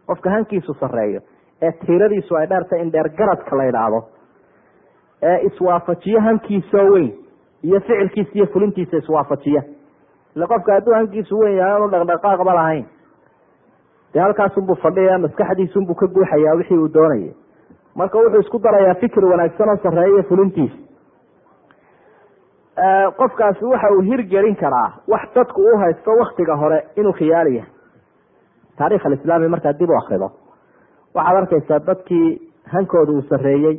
Speaker 2: Qofka hankiisu sareeyo ee tiiradiisu ay dheertay in dheer garadka la yidhaahdo ee iswaafajiyo hankiisoo weyn iyo ficilkiisa iyo fulintiisa iswaafajiya ile qofka hadduu hankiisu weyn yahay aanu dhaqdhaqaaqba lahayn dee halkaasunbuu fadhiya maskaxdiisunbuu ka guuxayaa wixii uu doonayay marka wuxuu isku darayaa fikir wanaagsan oo iyo fulintiisa qofkaasi waxa uu hirgelin karaa wax dadku u haysto waktiga hore inuu khiyaali yahay. Taarikh alislaami markaad dib u akrido waxaad arkaysaa dadkii hankooda uu sareeyey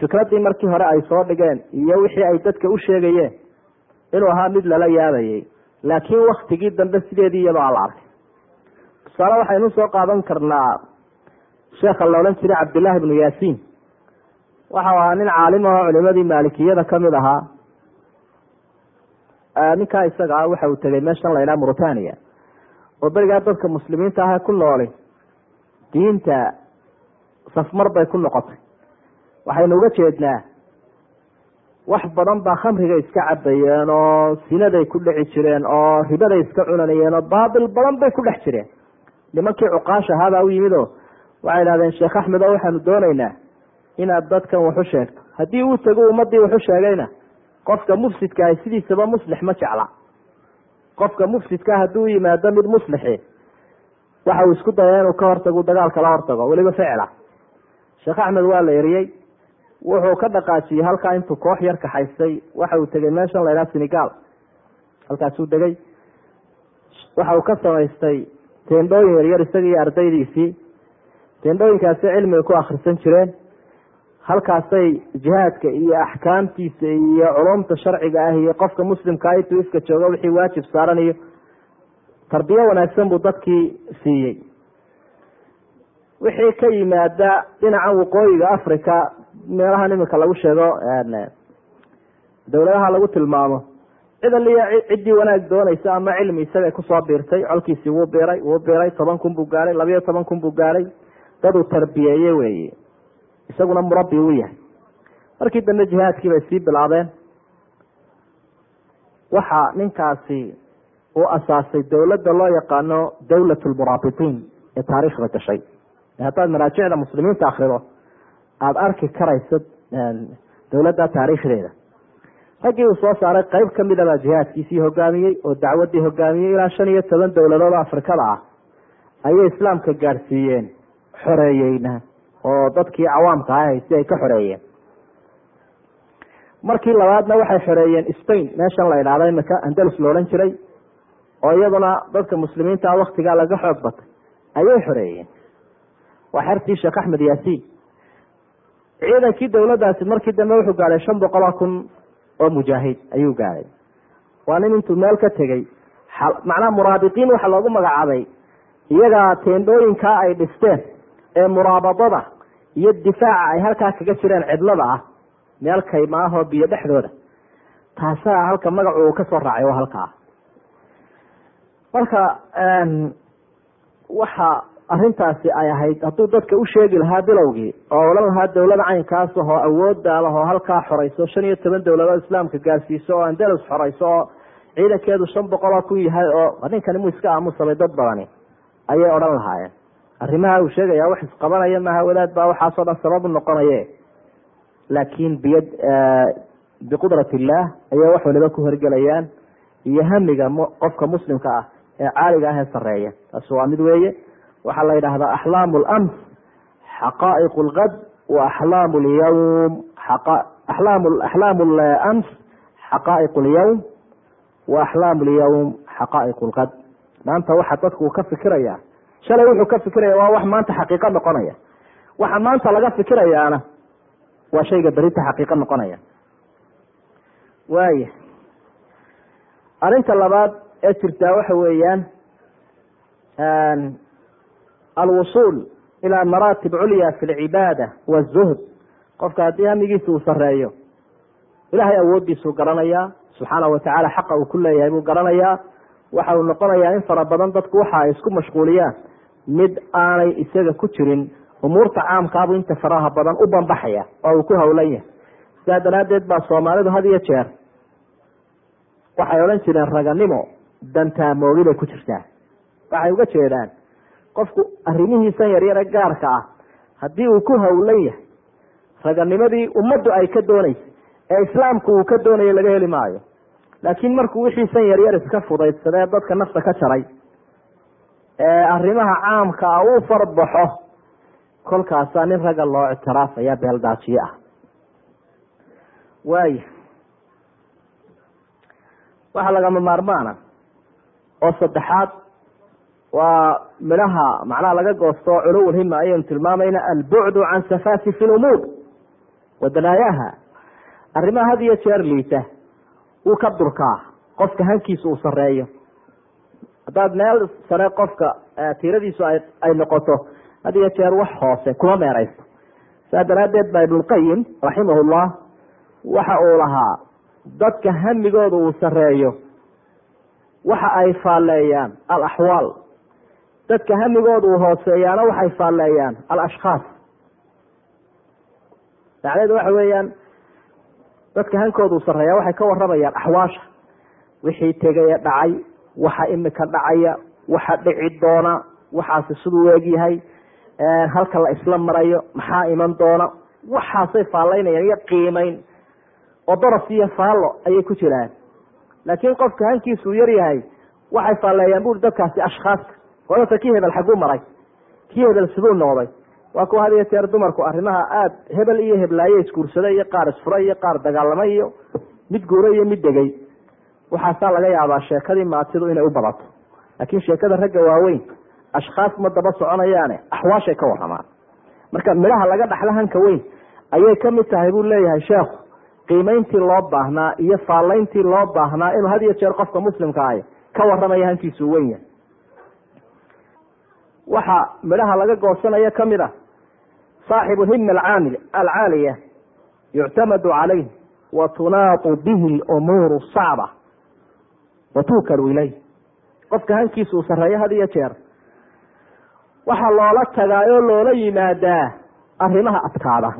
Speaker 2: fikraddii markii hore ay soo dhigeen iyo wixii ay dadka u sheegayeen inuu ahaa mid lala yaabayay laakiin waktigii dambe sideedii iyadoo ala arkay tusaale waxaynu soo qaadan karnaa sheekha la odhan jiray cabdillahi bnu yaasiin waxau ahaa nin caalim ahoo culimadii maalikiyada ka mid ahaa. Ninkaa isaga ah waxa uu tegay meeshan la ydhaha mauritania oo berigaa dadka muslimiinta ah ku nooli diinta safmar bay ku noqotay. Waxaynu uga jeednaa wax badan baa khamriga iska cabayeen oo sinaday ku dhici jireen oo ribaday iska cunanayeen oo baatil badan bay ku dhex jireen. Nimankii cuqaash ahaabaa u yimid oo waxay idhahdeen sheekh axmed oo waxaanu doonaynaa inaad dadkan waxu sheegto haddii uu tago ummadii waxu sheegayna qofka mufsidka ah sidiisaba muslix ma jecla qofka mufsidkaa hadduu yimaado mid muslixi waxa uu isku daya inuu ka hortago dagaal kala hortago weliba ficila sheekh axmed waa la eriyey wuxuu ka dhaqaajiyey halkaa intuu koox yar kaxaystay waxa uu tegay meeshan la ydhaha senegal halkaasuu degay. Waxa uu ka samaystay teendhooyin yaryar isaga iyo ardaydiisii. Teendhooyinkaasi cilmiga ku akhrisan jireen. Halkaasay jihaadka iyo axkaamtiisa iyo culumta sharciga ah iyo qofka muslimkaa intuu ifka joogo wixii waajib saaran iyo tarbiyo wanaagsan buu dadkii siiyey. Wixii ka yimaada dhinacan waqooyiga africa meelahan iminka lagu sheego dowladaha lagu tilmaamo cid aliya ciddii wanaag doonaysa ama cilmi isaga ku soo biirtay colkiisii wuu biiray wuu biiray toban kun buu gaaray labayo toban kun buu gaaray dad uu tarbiyeeye weeye isaguna murabbi uu yahay. Markii dambe jihaadkii bay sii bilaabeen. Waxa ninkaasi uu asaasay dowladda loo yaqaano dawlat lmuraabitiin ee taariikhda gashay. Haddaad maraajicda muslimiinta akrido aada arki karayso dowladda taariikhdeeda. Raggii uu soo saaray qeyb kamida baa jihaadkiisii hogaamiyey oo dacwadii hogaamiyey ilaa shan iyo toban dowladood oo afrikada ah ayay islaamka gaadhsiiyeen xoreeyeyna oo dadkii cawaamka ah si ay ka xoreeyeen. Markii labaadna waxay xoreeyeen spain. Meeshan la idhahda imika andalus la odhan jiray oo iyaduna dadka muslimiinta ah waktigaa laga xoog batay ayay xoreeyeen. Waa xertii sheekh axmed yaasiin. Ciidankii dowladdaasi markii dambe wuxuu gaadhay shan boqol oo kun oo mujaahid ayuu gaadhay waa nin intuu meel ka tegey macnaha muraabitiin waxaa loogu magacaabay iyagaa teendhooyinkaa ay dhisteen ee muraabadada iyo difaaca ay halkaa kaga jireen cidlada ah meel kayma ah oo biyo dhexdooda. Taasaa halka magacu uu ka soo raacay waa halkaa marka waxa arrintaasi ay ahayd hadduu dadka u sheegi lahaa bilowgii oo odhan lahaa dowladda caynkaas ahoo awooda lahoo halkaa xorayso shan iyo toban dowladood islaamka gaarsiiso oo andalus xorayso oo ciidankeedu shan boqol oo ku yahay oo ninkani mu iska aamusamay dad badani ayay odhan lahaayeen. Arrimaha uu sheegaya wax isqabanaya maaha wadaad baa waxaasoo dhan sababu noqonaye laakiin biyad biqudrat illaah ayay wax waliba ku horgelayaan iyo hamiga qofka muslimka ah ee caaliga ah ee sareeya taasi waa mid weeye waxaa la yidhahdaa axlaamu lams xaqaa'iq lgad wa axlaamu lyawm axlaamu lams xaqaa'iq lyawm wa axlaamu lyawm xaqaa'iq lqad maanta waxa dadku uu ka fikiraya shalay wuxuu ka fikiraya waa wax maanta xaqiiqo noqonaya. Waxa maanta laga fikirayaana waa shayga berinta xaqiiqo noqonaya. Waaya arrinta labaad ee jirtaa waxa weeyaan alwusuul ilaa maraatib culya fi lcibaada wazuhd qofka haddii hamigiisa uu sareeyo ilahay awooddiisuu garanayaa subxaana watacaala xaqa uu ku leeyahay buu garanayaa waxa uu noqonayaa in fara badan dadku waxa ay isku mashquuliyaan mid aanay isaga ku jirin umuurta caamkaabu inta faraha badan u banbaxaya oo uu ku howlan yahay. Sidaa daraaddeed baa soomaalidu had iyo jeer waxay odhan jireen raganimo dantaamoogin bay ku jirtaa waxay uga jeedaan qofku arrimihiisan yaryare gaarka ah haddii uu ku howlan yahay raganimadii ummaddu ay ka doonaysa ee islaamku uu ka doonaya laga heli maayo. Laakiin markuu wixiisan yaryar iska fudaydsadee dadka nafta ka jaray ee arrimaha caamka ah uu farbaxo kolkaasaa nin ragga loo ictiraafaya beeldaajiye ah. Waaya waxaa lagama maarmaana oo saddexaad waa midhaha macnaha laga goosto culuwulhima ayaynu tilmaamayna albucdu can safaasif lumuur wa danaayaha arrimaha had iyo jeer liita wuu ka durkaa qofka hankiisa uu sareeyo haddaad meel sare qofka tiiradiisu ay noqoto had iyo jeer wax hoose kuma meeraysto saa daraaddeed baa ibnulqayim raximahullah waxa uu lahaa dadka hamigooda uu sareeyo waxa ay faalleeyaan alaxwaal. Dadka hamigooda uu hooseeyaana waxay faalleeyaan alashkhaas macnaheedu waxa weeyaan dadka hankooda uu sarreeya waxay ka waramayaan axwaasha. Wixii tegaya dhacay waxa imika dhacaya waxa dhici doona waxaasi siduu eegyahay halka la isla marayo maxaa iman doona waxaasay faallaynayaan iyo qiimeyn. Oo daraf iyo faallo ayay ku jiraan laakiin qofka hankiisuu yar yahay waxay faalleeyaan buri dadkaasi ashkhaasta odata kii hebel xaguu maray kii hebel siduu noqday. Waa kuwa had jeer dumarku arrimaha aada hebel iyo heblaaye isguursada iyo qaar isfura iyo qaar dagaalamay iyo mid guura iyo mid degay. Waxaasaa laga yaabaa sheekadii maatidu inay u badato. Laakiin sheekada ragga waaweyn ashkhaas ma daba soconayaane axwaashay ka waramaan marka midhaha laga dhaxla hanka weyn ayay ka mid tahay buu leeyahay sheekhu qiimeyntii loo baahnaa iyo faallayntii loo baahnaa inuu had iyo jeer qofka muslimka ahi ka waramaya hankiisuu weyn yahay. Waxa midhaha laga goosanaya ka mid a saaxibu hima alcaamil alcaaliya yuctamadu calayh wa tunaatu bihi lumuuru sacba wa tuukalu ilayh qofka hankiisa uu sarreeyo had iyo jeer waxaa loola tagaa oo loola yimaadaa arrimaha adkaada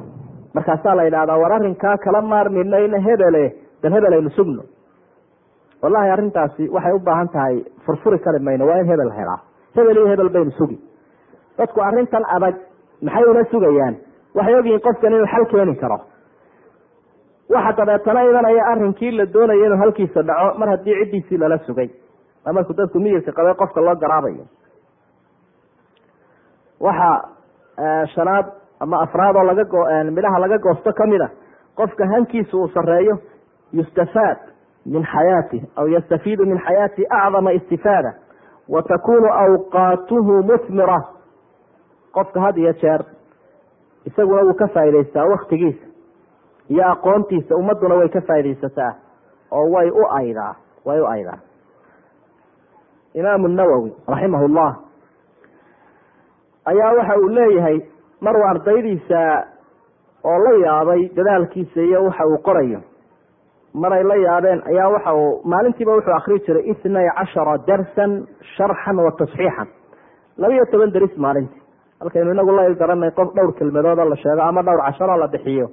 Speaker 2: markaasaa la yidhahdaa war arrinkaa kala maarminayna hebele. Bal hebel aynu sugno. Wallahi arrintaasi waxay u baahan tahay furfuri kari mayno waa in hebel helaa. Hebel iyo hebel baynu sugi. Dadku arrintan adag maxay ula sugayaan? Waxay ogyihiin qofkan inuu xal keeni karo. Waxa dabeetana imanaya arrinkii la doonaya inuu halkiisa dhaco mar haddii ciddiisii lala sugay. Waa markuu dadku miyirka qabe qofka loo garaabayo. Waxa shanaad ama afraad oo laga goosto ka mid a qofka hankiisa uu sareeyo yustafaad min xayaatih aw yastafiidu min xayaatihi acdama istifaada wa takunu awqaatuhu muthmira. Qofka had iyo jeer isaguna wuu ka faa'idaystaa waktigiisa iyo aqoontiisa ummaduna way ka faaidaysataa oo way u aydaa way u aydaa. Imaamu nawowi raximah llah ayaa waxa uu leeyahay maruu ardaydiisa oo la yaabay dadaalkiisa iyo waxa uu qorayo. Maray la yaabeen ayaa waxa uu maalintiiba wuxuu akri jiray itnay cashara darsan sharxan wa tasxiixan. Laba iyo toban deris maalintii. Halkaynu inagu la garanay qof dhowr kelmadood oo la sheego ama dhowr casharoo la bixiyo.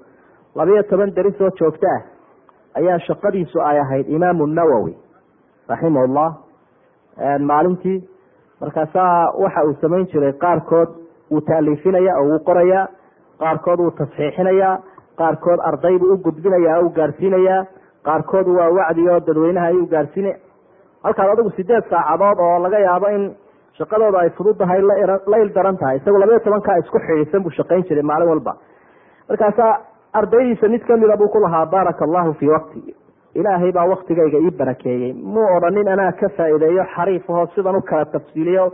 Speaker 2: Labiyo toban deris oo joogto ah ayaa shaqadiisu ay ahayd imaamu nawowi raximah llah maalintii markaasaa waxa uu samayn jiray qaarkood wuu taaliifinaya oo wuu qorayaa qaarkood wuu tasxiixinayaa qaarkood arday buu u gudbinayaa o u gaarsiinayaa qaarkood waa wacdi oo dadweynaha ayuu gaarsiina halkaas adigu sideed saacadood oo laga yaabo in shaqadooda ay fududahay la il daran tahay. Isagu labayo tobankaa isku xidhiidsan buu shaqayn jiray maalin walba. Markaasaa ardaydiisa mid kamida buu ku lahaa baaraka allahu fii waqti ilaahay baa waktigayga ii barakeeyey. Muu odhanin anaa ka faa'iideeyo xariifahoo sidan u kala tafsiiliyo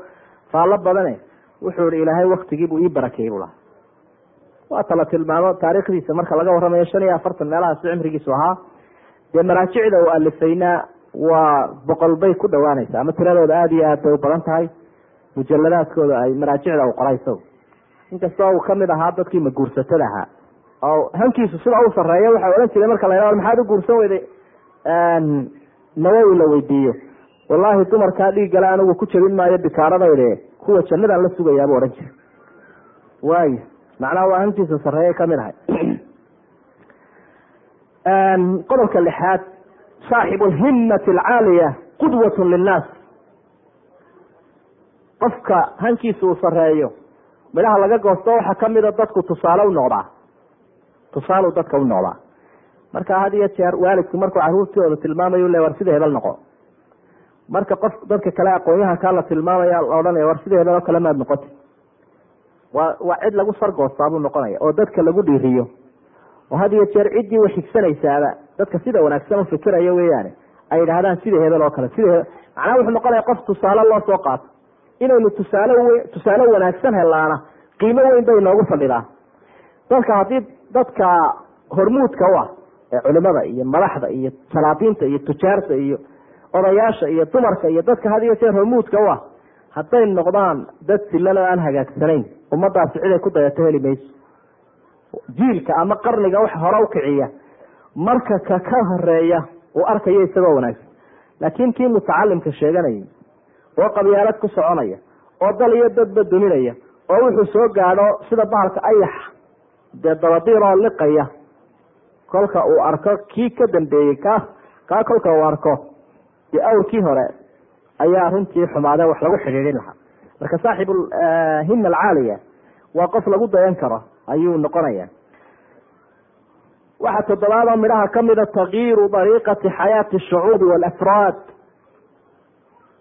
Speaker 2: faallo badane wuxuu ihi ilaahay waktigiibuu ii barakeeyey buu lahaa. Waa tala tilmaamo taariikhdiisa marka laga warramayo shan iyo afartan meelahaas cimrigiisu ahaa. Dee maraajicda uu alifaynaa waa boqol bay ku dhawaanaysa ama tiradooda aada iyo aad bay u badan tahay. Mujaladaadkooda ay maraajicda u qoray isagu inkastoo uu ka mid ahaa dadkii maguursatada ahaa. Oo hankiisu sida u sareeya waxaa odhan jiray marka la maxaad u guursan weyday? Nawowi la weydiiyo. Wallaahi dumarkaa dhiiggale anigu ku jabin maayo bikaaradayde kuwa jannadaan la sugayaabuu odhan jiray. Waayo macnaha waa hankiisa sareeya ka mid ahay. Qodobka lixaad saaxibu alhimmati alcaaliya qudwatun linnaas. Qofka hankiisa uu sareeyo midhaha laga goosto waxaa kamida dadku tusaale u noqdaa. Tusaalu dadka u noqdaa. Marka had iyo jeer waalidku markuu caruurtooda tilmaamayo le war sida hebel noqo marka qof dadka kale aqoonyahankaa la tilmaamaya la odhanaya war hebel oo kale maad noqoti waa waa cid lagu sargoostaabuu noqonaya oo dadka lagu dhiiriyo. Oo had iyo jeer ciddii way xigsanaysaaba dadka sida wanaagsan ufikiraya weyaane ay yidhaahdaan sida hebel oo kale sida macnaha wuxuu noqonaya qof tusaale loo soo qaato. Inaynu tusaale w tusaale wanaagsan helaana qiimo weyn bay noogu fadhidaa. Dadka haddii dadka hormuudka u ah ee culimada iyo madaxda iyo salaadiinta iyo tujaarta iyo odayaasha iyo dumarka iyo dadka had iyo jeer hormuudka u ah. Hadday noqdaan dad silan oo aan hagaagsanayn ummadaasi ciday ku dayato heli mayso. Jiilka ama qarniga wax hore ukiciya marka ka ka horreeya uu arkayo isagoo wanaagsan. Laakiin kii mutacalimka sheeganayay oo qabyaalad ku soconaya oo dal iyo dadba duminaya oo wuxuu soo gaadho sida bahalka ayax dee dabadiiroo liqaya. Kolka uu arko kii ka dambeeyey ka kaa kolka uu arko dee awrkii hore ayaa runtii xumaade wax lagu xidhiidhin lahaa. Marka saaxibu hima alcaaliya waa qof lagu dayan karo ayuu noqonaya waxaa toddobaadoo midhaha kamida takyiiru dariiqati xayaati shucuubi walafraad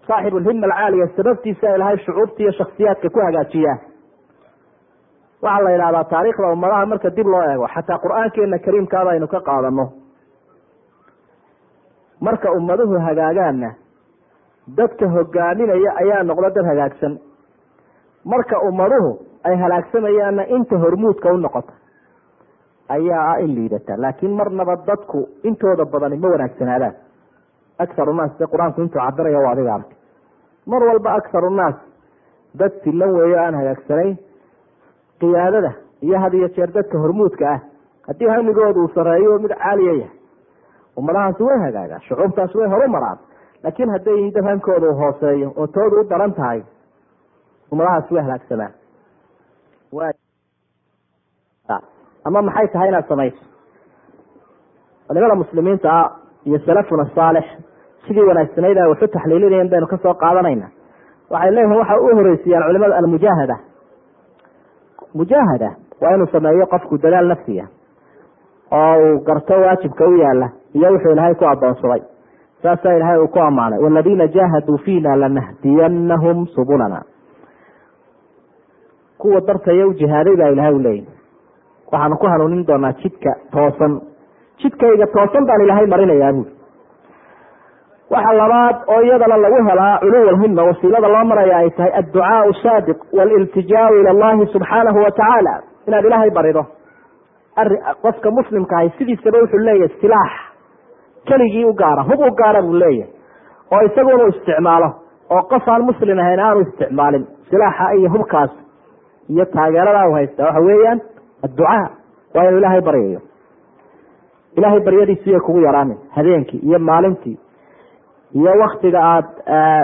Speaker 2: saaxibu lhima alcaaliya sababtiisa ilahay shucuubta iyo shaksiyaadka ku hagaajiyaa waxaa la yidhahdaa taariikhda ummadaha marka dib loo eego xataa qur'aankeena kariimkaaba aynu ka qaadano marka ummaduhu hagaagaanna dadka hogaaminaya ayaa noqda dad hagaagsan. Marka ummaduhu ay halaagsamayaanna inta hormuudka u noqota ayaa ah in liidata. Laakiin marnaba dadku intooda badani ma wanaagsanaadaan. Akharu naas de qur'aanku intuu cabirayo waa adiga arkay mar walba akharu naas dad silan weeyo aan hagaagsanayn qiyaadada iyo had iyo jeer dadka hormuudka ah haddii hamigooda uu sareeyo mid caaliya yahay ummadahaasi way hagaagaan shucuubtaasi way horu maraan laakiin hadday u hooseeyo oo tooda u daran tahay ummadahaasi way halaagsamaan. Ama maxay tahay inaad samayso? Culimada muslimiinta ah iyo salafuna saalix sidii wanaagsanayd ay waxu taxliilinayeen baynu ka soo qaadanayna. Waxay leeyihiin waxa u horeysiiyaan culimada almujaahada. Mujaahada waa inuu sameeyo qofku dadaal nafsiga oo uu garto waajibka u yaalla iyo wuxuu ilaahay ku adoonsaday saasaa ilaahay uu ku ammaanay. Waladiina jaahaduu fiina lanahdiyanahum subulana. Kuwa dartaya u jihaaday baa ilahay u leeyahy waxaanu ku hanuunin doonaa jidka toosan. Jidkayga toosan baan ilaahay marinayaa buuri waxa labaad oo iyadana lagu helaa culuw alhima wasiilada loo maraya ay tahay adducaau saadiq waliltijaau ila allahi subxaanahu wa tacaala. Inaad ilaahay barido. Ari qofka muslimka ahay sidiisaba wuxuu leeyahay silaax keligii u gaara hub u gaara buu leeyahay. Oo isagu inuu isticmaalo oo qof aan muslim ahayn aanu isticmaalin silaaxa iyo hubkaas iyo taageerada u haysta. Waxa weeyaan adducaa waa inuu ilaahay baryayo. Ilaahay baryadiisu yay kugu yaraanin habeenkii iyo maalintii iyo waktiga aada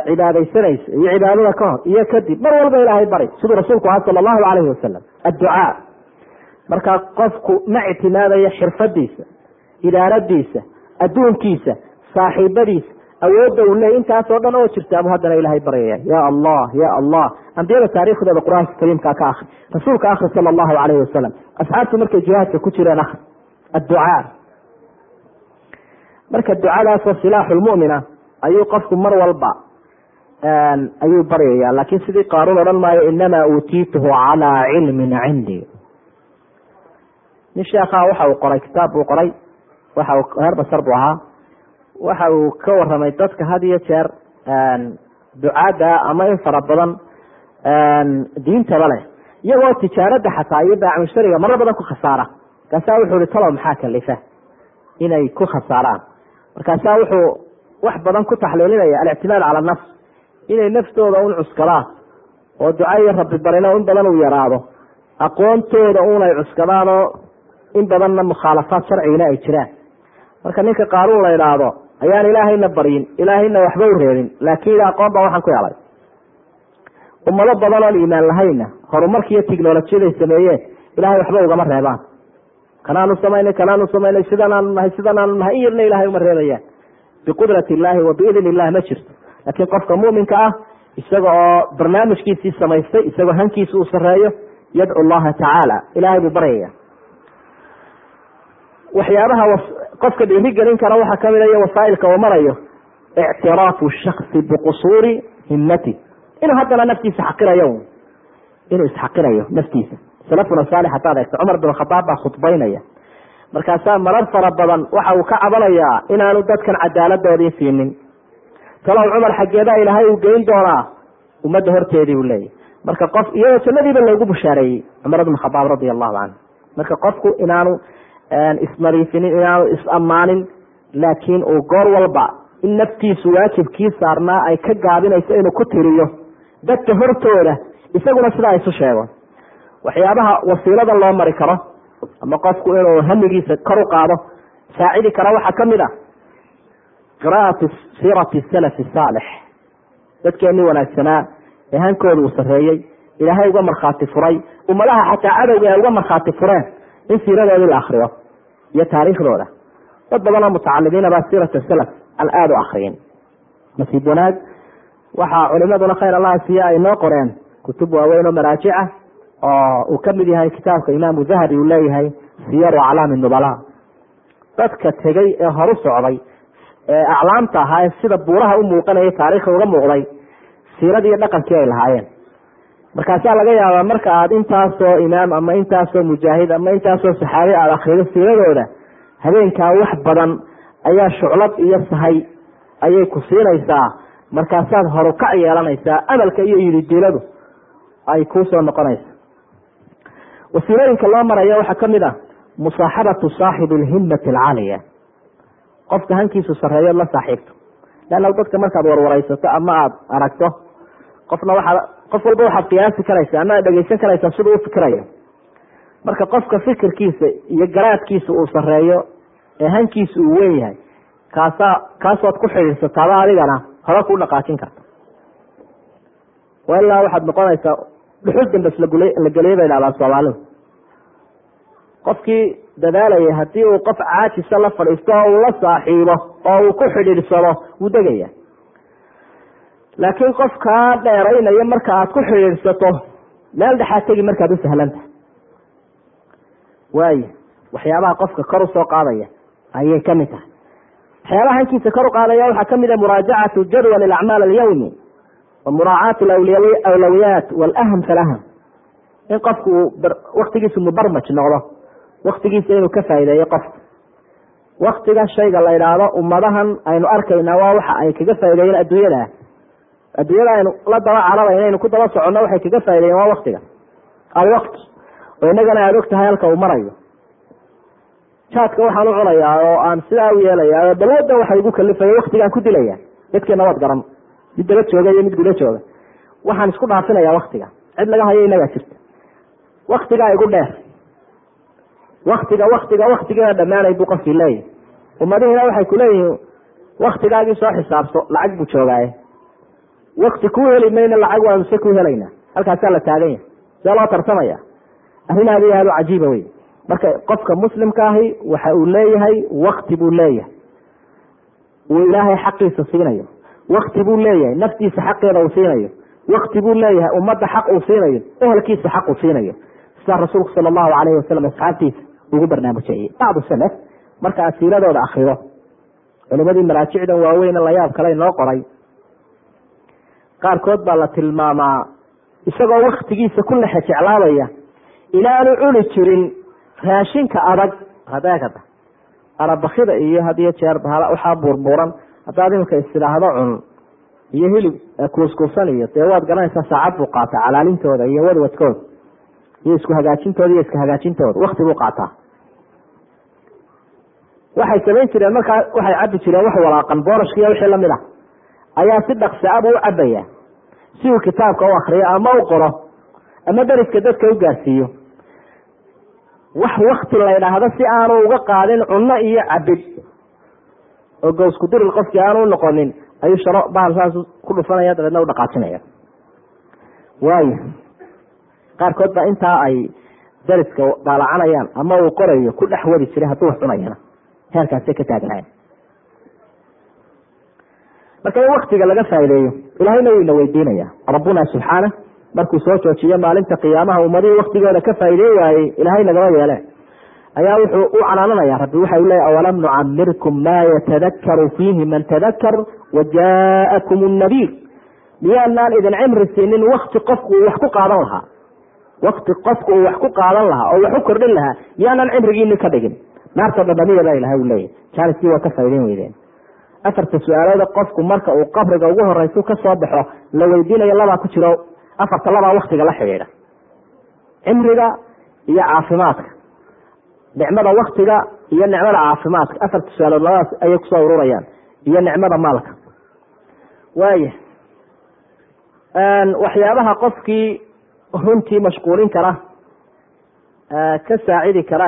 Speaker 2: cibaadaysanayso iyo cibaadada ka hor iyo kadib mar walba ilaahay bari. Siduu rasuulku aha sala allahu calayhi wasalam adducaa. Markaa qofku ma ictimaadayo xirfadiisa idaaradiisa adduunkiisa saaxiibadiisa awoodda uu leeyay intaasoo dhan oo jirtaabu haddana ilaahay baryaya ya allah ya allah ambiyada taariikhdooda qur'aanka kariimka ka akri rasuulka akri sala allahu calayhi wasalam asxaabtu markay jihaadka ku jireen akri adducaa. Marka ducadaasoo silaaxu lmu'mina ayuu qofku mar walba ayuu baryaya laakiin sidii qaaruun odhan maayo inamaa uutiituhu calaa cilmin cindii nin sheekhaa waxa uu qoray kitaab buu qoray waxa reer basar buu ahaa. Waxa uu ka waramay dadka had iyo jeer ducaadda ama in fara badan diintaba leh. Iyagoo tijaarada xataa iyo baac mushtariga maro badan ku khasaara. Markaasaa wuxuu ihi talow maxaa kalifa? Inay ku khasaaraan. Markaasaa wuxuu wax badan ku taxliilinaya alictimaad cala nafs. Inay naftooda un cuskadaan oo duca iyo rabbi barino in badan uu yaraado. Aqoontooda unay cuskadaan oo in badanna mukhaalafaad sharcigina ay jiraan marka ninka qaanuun la idhaahdo ayaan ilaahayna baryin ilaahayna waxba u reebin laakiin aqoon baa waxaan ku helay. Ummado badan oon iimaan lahayna horumarkiiyo technolojiyaday sameeyeen ilahay waxba ugama reebaan. Kanaanu samaynay kanaanu samaynay sidanaanu nahay sidanaanu nahay in yarna ilahay uma reebayaan. Biqudrati illaahi wa biidn illah ma jirto. Laakiin qofka muminka ah isaga oo barnaamijkiisii samaystay isagoo hankiisa uu sareeyo yadcu llaha tacaala ilahay buu baryaya waxyaabaha qofka dhiiri gelin kara waxaa ka mid iyo wasaailka uu marayo ictiraafu shaksi biqusuuri himmati. Inuu haddana naftiisa xaqirayo inuu isxaqirayo naftiisa. Salafuna saalix hadaad eegto. Cumar bin khadaab baa khudbaynaya. Markaasaa marar fara badan waxa uu ka cabanayaa inaanu dadkan cadaaladoodii siinin. Talow cumar xaggeedaa ilaahay uu geyn doonaa ummadda horteedii uu leeyahy marka qof iyadoo jannadiiba loogu bushaareeyey cumar bin khadaab radia allahu canhu marka qofku inaanu isnadiifinin inaanu is-ammaanin laakiin uu goor walba in naftiisu waajibkii saarnaa ay ka gaabinayso inuu ku tiriyo dadka hortooda isaguna sidaa isu sheego waxyaabaha wasiilada loo mari karo ama qofku inuu hamigiisa kor u qaado saacidi kara waxaa ka mid ah. Qira'atu siirati salafi saalix. Dadkeenii wanaagsanaa ee hankooda uu sareeyey ilaahay uga markhaati furay ummadaha xataa cadowga ay uga markhaati fureen in siiradoodii la akriyo iyo taariikhdooda. Dad badanoo mutacalimiina baa siirata salaf aan aada u akriyin nasiib wanaag. Waxaa culimaduna khayr allaha siiya ay noo qoreen kutub waaweyn oo maraajica oo uu ka mid yahay kitaabka imaamu dahabi uu leeyahay siyaru aclaami nubala dadka tegey ee horu socday ee aclaamta ahaa ee sida buuraha u muuqanaya taariikhda uga muuqday siiradii dhaqankii ay lahaayeen markaasaa laga yaabaa marka aad intaasoo imaam ama intaasoo mujaahid ama intaasoo saxaabi aada akrido siiradooda habeenkaa wax badan ayaa shuclad iyo sahay ayay ku siinaysaa. Markaasaad horukac yeelanaysaa amalka iyo yididiladu ay kuusoo noqonaysa. Wasiilooyinka loo maraya waxaa ka mid ah musaaxabatu saaxibi alhimmati alcaaliya. Qofka hankiisu sareeyood la saaxiibto. Leanna dadka markaad warwaraysato ama aada aragto qofna waxaad qof walba waxaad qiyaasi karaysa ama aad dhegeysan karaysaa siduu u fikirayo. Marka qofka fikirkiisa iyo garaadkiisa uu sareeyo ee hankiisa uu weyn yahay kaasaa kaasood ku xidhiirsataaba adigana hore kuu dhaqaajin karta. Ilaa waxaad noqonaysaa dhuxul dambes la geliyay bay dhahdaa soomaalidu qofkii dadaalaya haddii uu qof caajisa la fadhiisto oo uu la saaxiibo oo uu ku xidhiidsado wuu degaya laakiin qofkaa dheeraynayo marka aad ku xidhiidhsato meel dhexaad tegi markaad u sahlanta. Waayo waxyaabaha qofka kor u soo qaadaya ayay ka mid tahay. Waxyaabaha hankiisa kor u qaadaya waxaa ka mid a muraajacatu jadwal acmaal alyawmi wa muraacaat awlawiyaat walaham falaham. In qofku waktigiisu mubarmaj noqdo waktigiisa inuu ka faa'ideeyo qofka. Waktiga shayga la idhaahdo ummadahan aynu arkayna waa waxa ay kaga faa'ideeyeen adduunyada adduunyada aynu la daba cararayna aynu ku daba soconno waxay kaga faa'ideeyeen waa waktiga alwaqt oo inagana aada og tahay halka uu marayo. Jaadka waxaan u cunayaa oo aan sidaa u yeelaya oo balooda waxa igu kalifaya waktigaan ku dilaya. Dadkeena waad garan mid daba jooga iyo mid guda jooga. Waxaan isku dhaafinaya waktiga cid laga hayo inagaa jirta. Waktigaa igu dheer. Waktiga waktiga waktigeena dhammaanay buu qofkii leeyahy ummadihiina waxay kuleeyihiin waktigaagii soo xisaabto lacag buu joogaaye wakti kuu heli mayna lacag waanu se ku helaynaa halkaasaa la taagan yahay. See loo tartamaya. Arrin aad iyo aad u cajiiba wey marka qofka muslimka ahi waxa uu leeyahay wakti buu leeyahay. Uu ilaahay xaqiisa siinayo. Wakti buu leeyahay. Naftiisa xaqeeda uu siinayo. Wakti buu leeyahay. Ummadda xaq uu siinayo. Ehelkiisa xaq uu siinayo. Sidaa rasuulku sala allahu calayhi wasalam asxaabtiisa ugu barnaamijayey bacdu salaf marka aad siiradooda akrido culimadii maraajicdan waaweyne layaab kale noo qoray qaarkood baa la tilmaamaa isagoo waktigiisa ku lexe jeclaabaya inaanu cuni jirin raashinka adag hadeekada arabakida iyo had iyo jeer bahala waxaa buurbuuran haddaad iminka istidhaahdo cun iyo hilib kuuskuusan iyo dee waad garanaysaa saacad buu qaataa calaalintooda iyo wadwadkooda iyo isku hagaajintooda iyo iska hagaajintooda wakti buu qaataa. Waxay samayn jireen markaa waxay cabi jireen wax walaaqan boorashka iyo wixii la mid ah ayaa si dhaqsaab u cabaya si uu kitaabka u akriyo ama u qoro ama dariska dadka u gaarsiiyo. Wax wakti la ydhaahdo si aanu uga qaadin cunno iyo cabid oo gowsku qofkii aanu u noqonin ayuu sharo bahal ku dhufanaya dabeedna u dhaqaajinaya. Waayo qaarkood baa intaa ay dariska daalacanayaan ama uu qorayo ku dhex wadi jiray hadduu wax cunayana. Heerkaasay ka taagnaayeen marka in waktiga laga faa'ideeyo ilahayna wuu ina weydiinaya rabbuna subxaana markuu soo joojiyo maalinta qiyaamaha ummadihii waktigooda ka faa'ideey waayey ilaahay nagama yeele. Ayaa wuxuu u canaananaya rabbi waxa u leeya awalam nucamirkum maa yatadakaru fiihi man tadakar wajaakum nadiir miyaanaan idin cimri siinin wakti qofku uu wax ku qaadan lahaa? Wakti qofku uu wax ku qaadan lahaa oo wax u kordhin lahaa miyaanaan cimrigiini ka dhigin? Naarta dhadhamiya baa ilahay u leeyahy jaaniskii waa ka faa'ideyn weydeen afarta su'aalooda qofku marka uu qabriga ugu horeysu ka soo baxo la weydiinayo labaa ku jiro afarta labaa waktiga la xidhiidha. Cimriga iyo caafimaadka. Nicmada waktiga iyo nicmada caafimaadka. Afarta su'aalood labadaas ayay ku soo ururayaan. Iyo nicmada maalka. Waaya waxyaabaha qofkii runtii mashquulin kara ka saacidi kara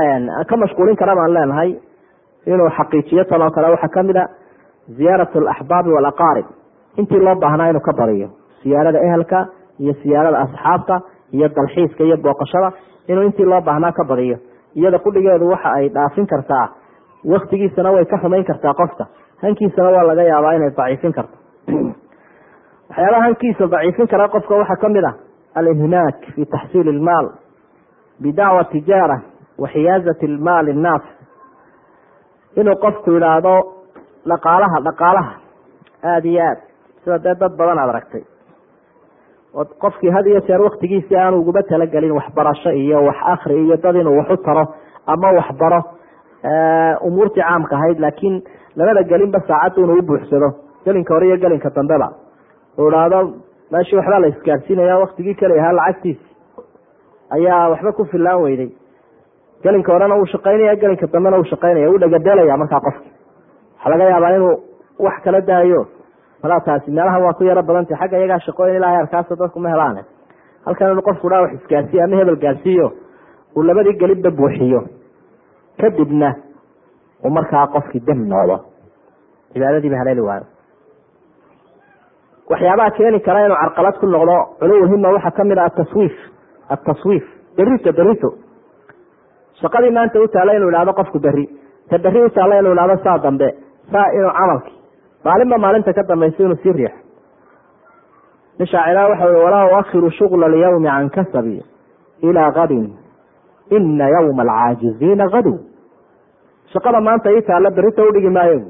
Speaker 2: ka mashquulin kara baan leenahay inuu xaqiijiyo tan oo kale. Waxaa ka mid a ziyaarat alaxbaabi walaqaarib intii loo baahnaa inuu ka bariyo siyaarada ehelka iyo siyaarada asxaabta iyo dalxiiska iyo booqashada inuu intii loo baahnaa ka badiyo iyada qudhigeedu waxa ay dhaafin kartaa waktigiisana way ka xumayn kartaa qofka. Hankiisana waa laga yaabaa inay daciifin karto. Waxyaabaha hankiisa daciifin kara qofka waxaa ka mid ah alinhimaak fi taxsiili ilmaal bidacwa tijaara wa xiyaazati innaas inuu qofku yidhaahdo dhaqaalaha dhaqaalaha aada iyo aad. Sida dee dad badan aad aragtay. Oo qofkii had iyo jeer waktigiisii aanu uguba talagelin waxbarasho iyo wax akri iyo dad inuu wax u taro ama waxbaro umuurtii caamka ahayd laakiin labada gelinba saacaddu inuu u gelinka hore iyo gelinka dambeba. Uu idhaahdo meeshii waxbaa la isgaarsiinaya waktigii keli ahaa lacagtiisi ayaa waxba ku filaan weyday. Gelinka horena uu shaqaynaya gelinka dambena uu shaqaynaya uu dhagadelaya markaa qofki waxaa laga yaabaa inuu wax kala daayo. Malaa taasi waa ku yaro badantay xagga iyagaa shaqooyin ilahay arkaasa dadku ma helaane. Halkan inu qofku dhaa isgaarsiiyo ama hebel gaarsiiyo uu labadii gelibba buuxiyo kadibna uu markaa qofkii dam noqdo cibaadadiiba haleeli waayo waxyaabaha keeni kara inuu carqalad ku noqdo culuwulhima waxaa ka mid ah ataswiif ataswiif berito berito shaqadii maanta u inuu ihahdo qofku beri ta beri u inuu ihahdo saa dambe saa inuu camalki. Maalinba maalinta ka dambaysa inuu sii riixo nin waxa ui walaa uakhiru shugla alyawmi can kasabi ilaa gadin. Ina yawma alcaajiziina gadow shaqada maanta ii taalla berita udhigi maayo.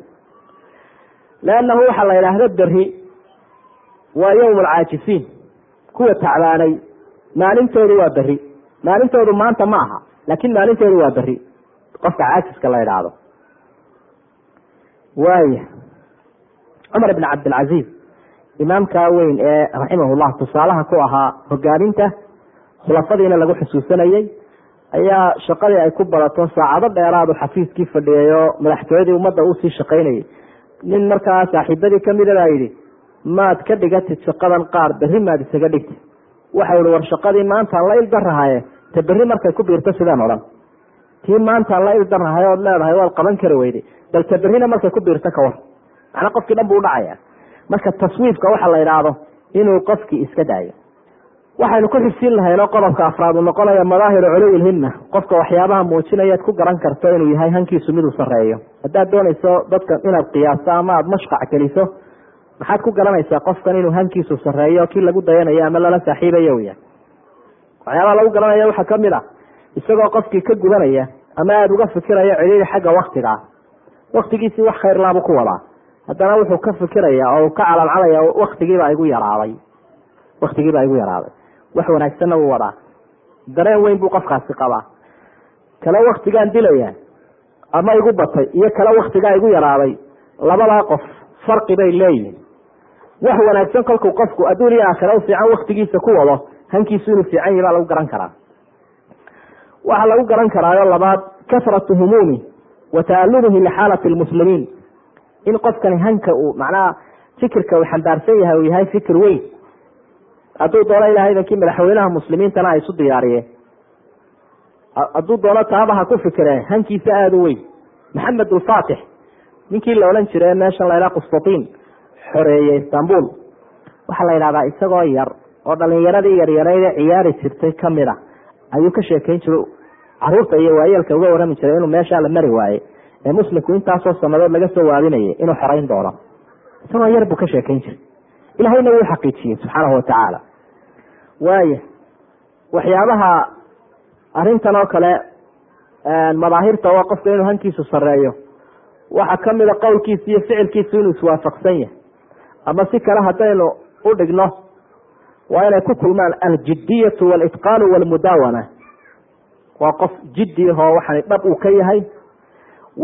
Speaker 2: Leannahu waxaa la idhaahda beri waa yowm alcaajisiin kuwa tacbaanay maalintoodu waa beri maalintoodu maanta ma aha laakin maalintoodu waa beri qofka caajiska la idhaahdo waaya cumar ibn cabdilcaziiz imaamkaa weyn ee raximahullah tusaalaha ku ahaa hogaaminta khulafadiina lagu xusuusanayey ayaa shaqadii ay ku badato saacado dheeraadu xafiiskii fadhiyay oo madaxtooyadii ummadda uusii shaqaynayay. Nin markaa saaxiibadii kamida baa yidhi maad ka dhigatid shaqadan qaar berri maad isaga dhigtid waxau ihi war shaqadii maantaan la ildarahaye ta berri markay ku biirto sidaan odhan. Tii maantaan la ildarahay ood leedahay waad qaban kari weyday bal ta berrina markay ku biirto ka war. Macnaa qofkii dhan buu udhacaya marka taswiifka waxa la idhaahdo inuu qofkii iska daayo. Waxaynu ku xigsiin lahayn oo qodobka afraad uu noqonaya madaahiru culuwilhimma qofka waxyaabaha muujinayaad ku garan karto inuu yahay hankiisu miduu sareeyo haddaad doonayso dadka inaad qiyaasto ama aada mashqac geliso maxaad ku garanaysaa qofkan inuu hankiisu sareeyo kii lagu dayanayo ama lala saaxiibayo yahay? Waxyaabaha lagu garanaya waxaa ka mid a isagoo qofkii ka gudanaya ama aada uga fikiraya celiili xagga waktiga ah waktigiisii wax khayrlaabu ku wadaa. Haddana wuxuu ka fikiraya oo ka calalcalaya waktigiibaa igu yaraaday. Waktigiibaa igu yaraaday. Wax wanaagsanna wuu wadaa. Dareen weyn buu qofkaasi qabaa. Kale waktigaan dilaya ama igu batay iyo kale waktigaa igu yaraaday labadaa qof farqi bay leeyihiin wax wanaagsan kolkuu qofku adduun iyo aakhira u fiican waktigiisa ku wado hankiisu inuu fiican yahi baa lagu garan karaa. Waxaa lagu garan karaayo labaad kasratu humuumi wa ta'alumihi lixaalati lmuslimiin in qofkani hanka uu macnaha fikirka uu xambaarsan yahay uu yahay fikir weyn. Hadduu doono ilahay idankii madaxweynaha muslimiintana ay isu diyaariyeen. Hadduu doono taaba ha ku fikireen hankiisa aada u weyn. Maxamed ulfaatix ninkii la odhan jiray meeshan laydhaha qustatiin xoreeyey istanbul. Waxaa la yidhahdaa isagoo yar oo dhalinyaradii yaryarayde ciyaari jirtay ka mid a ayuu ka sheekeyn jiray carruurta iyo waayeelka uga warrami jiray inuu meeshaa la mari waaye ee muslimku intaasoo sanadood laga soo waadinayay inuu xoreyn doono. Isagoo yar buu ka sheekeyn jiray. Ilahayna wuu xaqiijiyey subxaanahu watacaala waaya waxyaabaha arrintan oo kale madaahirta waa qofka inuu hankiisu sareeyo waxaa kamida qowlkiisa iyo ficilkiisu inuu iswaafaqsan yahay. Ama si kale haddaynu u dhigno waa inay ku kulmaan aljidiyatu walitqaanu walmudaawana waa qof jiddi ahoo waxani dhab uu ka yahay.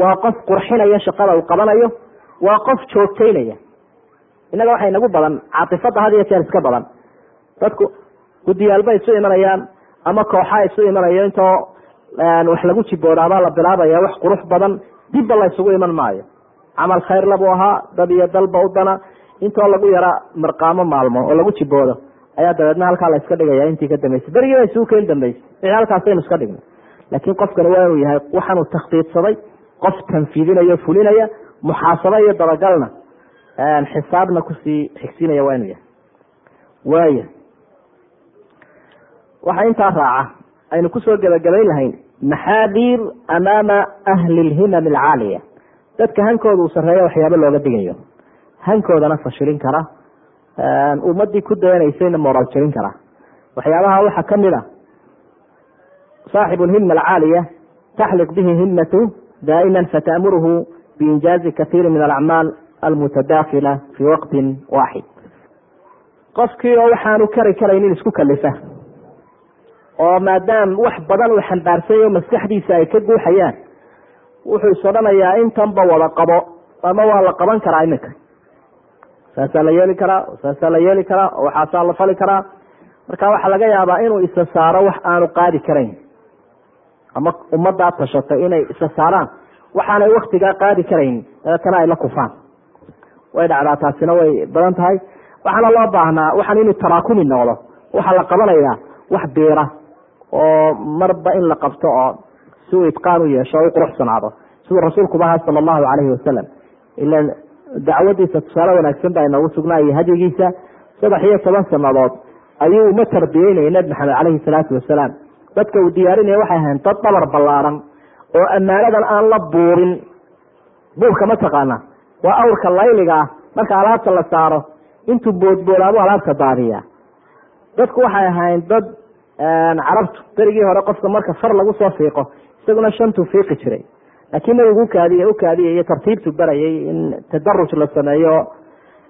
Speaker 2: Waa qof qurxinaya shaqada uu qabanayo. Waa qof joogteynaya. Innaga waxay nagu badan caatifada had iyo jeer iska badan. Dadku guddiyaalbay isu imanayaan ama kooxa isu imanayo intoo wax lagu jiboodaabaa la bilaabaya wax qurux badan dibba la ysugu iman maayo. Camal khayrla buu ahaa dad iyo dalba u dana. Intoo lagu yara marqaamo maalmo oo lagu jiboodo ayaa dabeedna halkaa la iska dhigaya intii ka dambeysay. Berigiiba isugu keen dambeysay. Wixii halkaasaynu iska dhignay. Laakiin qofkani waa inuu yahay waxaanuu takhdiidsaday qof tanfiidinayo fulinaya muxaasaba iyo dabagalna xisaabna ku sii xigsiinaya waa inuu yahay. Waaya waxaa intaa raaca aynu ku soo gebagabayn lahayn maxaadiir amaama ahli lhimam alcaaliya. Dadka hankooda uu sareeyo waxyaabo looga digayo. Hankoodana fashilin kara ummadii ku dayanaysayna moraal jabin kara. Waxyaabaha waxaa ka mid a saaxibu lhima alcaaliya taxliq bihi himatu daa'ima fata'muruhu biinjaazi katiiri min alacmaal almutadaakila fii waqtin waaxid qofkii oo waxaanu kari karaynin isku kalifa oo maadaam wax badan uu xambaarsanyayo maskaxdiisa ay ka guuxayaan wuxuu is intanba wada qabo ama waa la qaban karaa iminka saasaa la yeeli karaa saasaa la yeeli karaa oo waxaasaa la fali karaa. Marka waxaa laga yaabaa inuu isa saaro wax aanu qaadi karayn. Ama ummaddaa tashatay inay isa saaraan waxaanay waktigaa qaadi karayn dabeetana ay la kufaan. Way dhacdaa taasina way badan tahay. Waxaana loo baahnaa waxaan inuu taraakumi noqdo waxaa la qabanayaa wax biira oo marba in la qabto oo si uu itqaan u yeesho o u quruxsanaado. Siduu rasuulkuba ahaa sala allahu calayhi wasalam ila dacwadiisa tusaale wanaagsan baa inoogu sugnaa iyo hadyigiisa saddex iyo toban sanadood ayuu uma tarbiyeynaya nebi maxamed caleyhi salaatu wasalaam. Dadka uu diyaarinaya waxay ahayn dad dhabar ballaaran oo ammaanadan aan la buurin. Buurka ma taqaana waa awrka layliga ah. Marka alaabta la saaro intuu boodboodaabuu alaabta daadiya dadku waxay ahayn dad carabtu berigii hore qofka marka far lagu soo fiiqo isaguna shantuu fiiqi jiray laakiin nabigu ukaadiy ukaadiya iyo tartiibtu barayay in tadaruj la sameeyo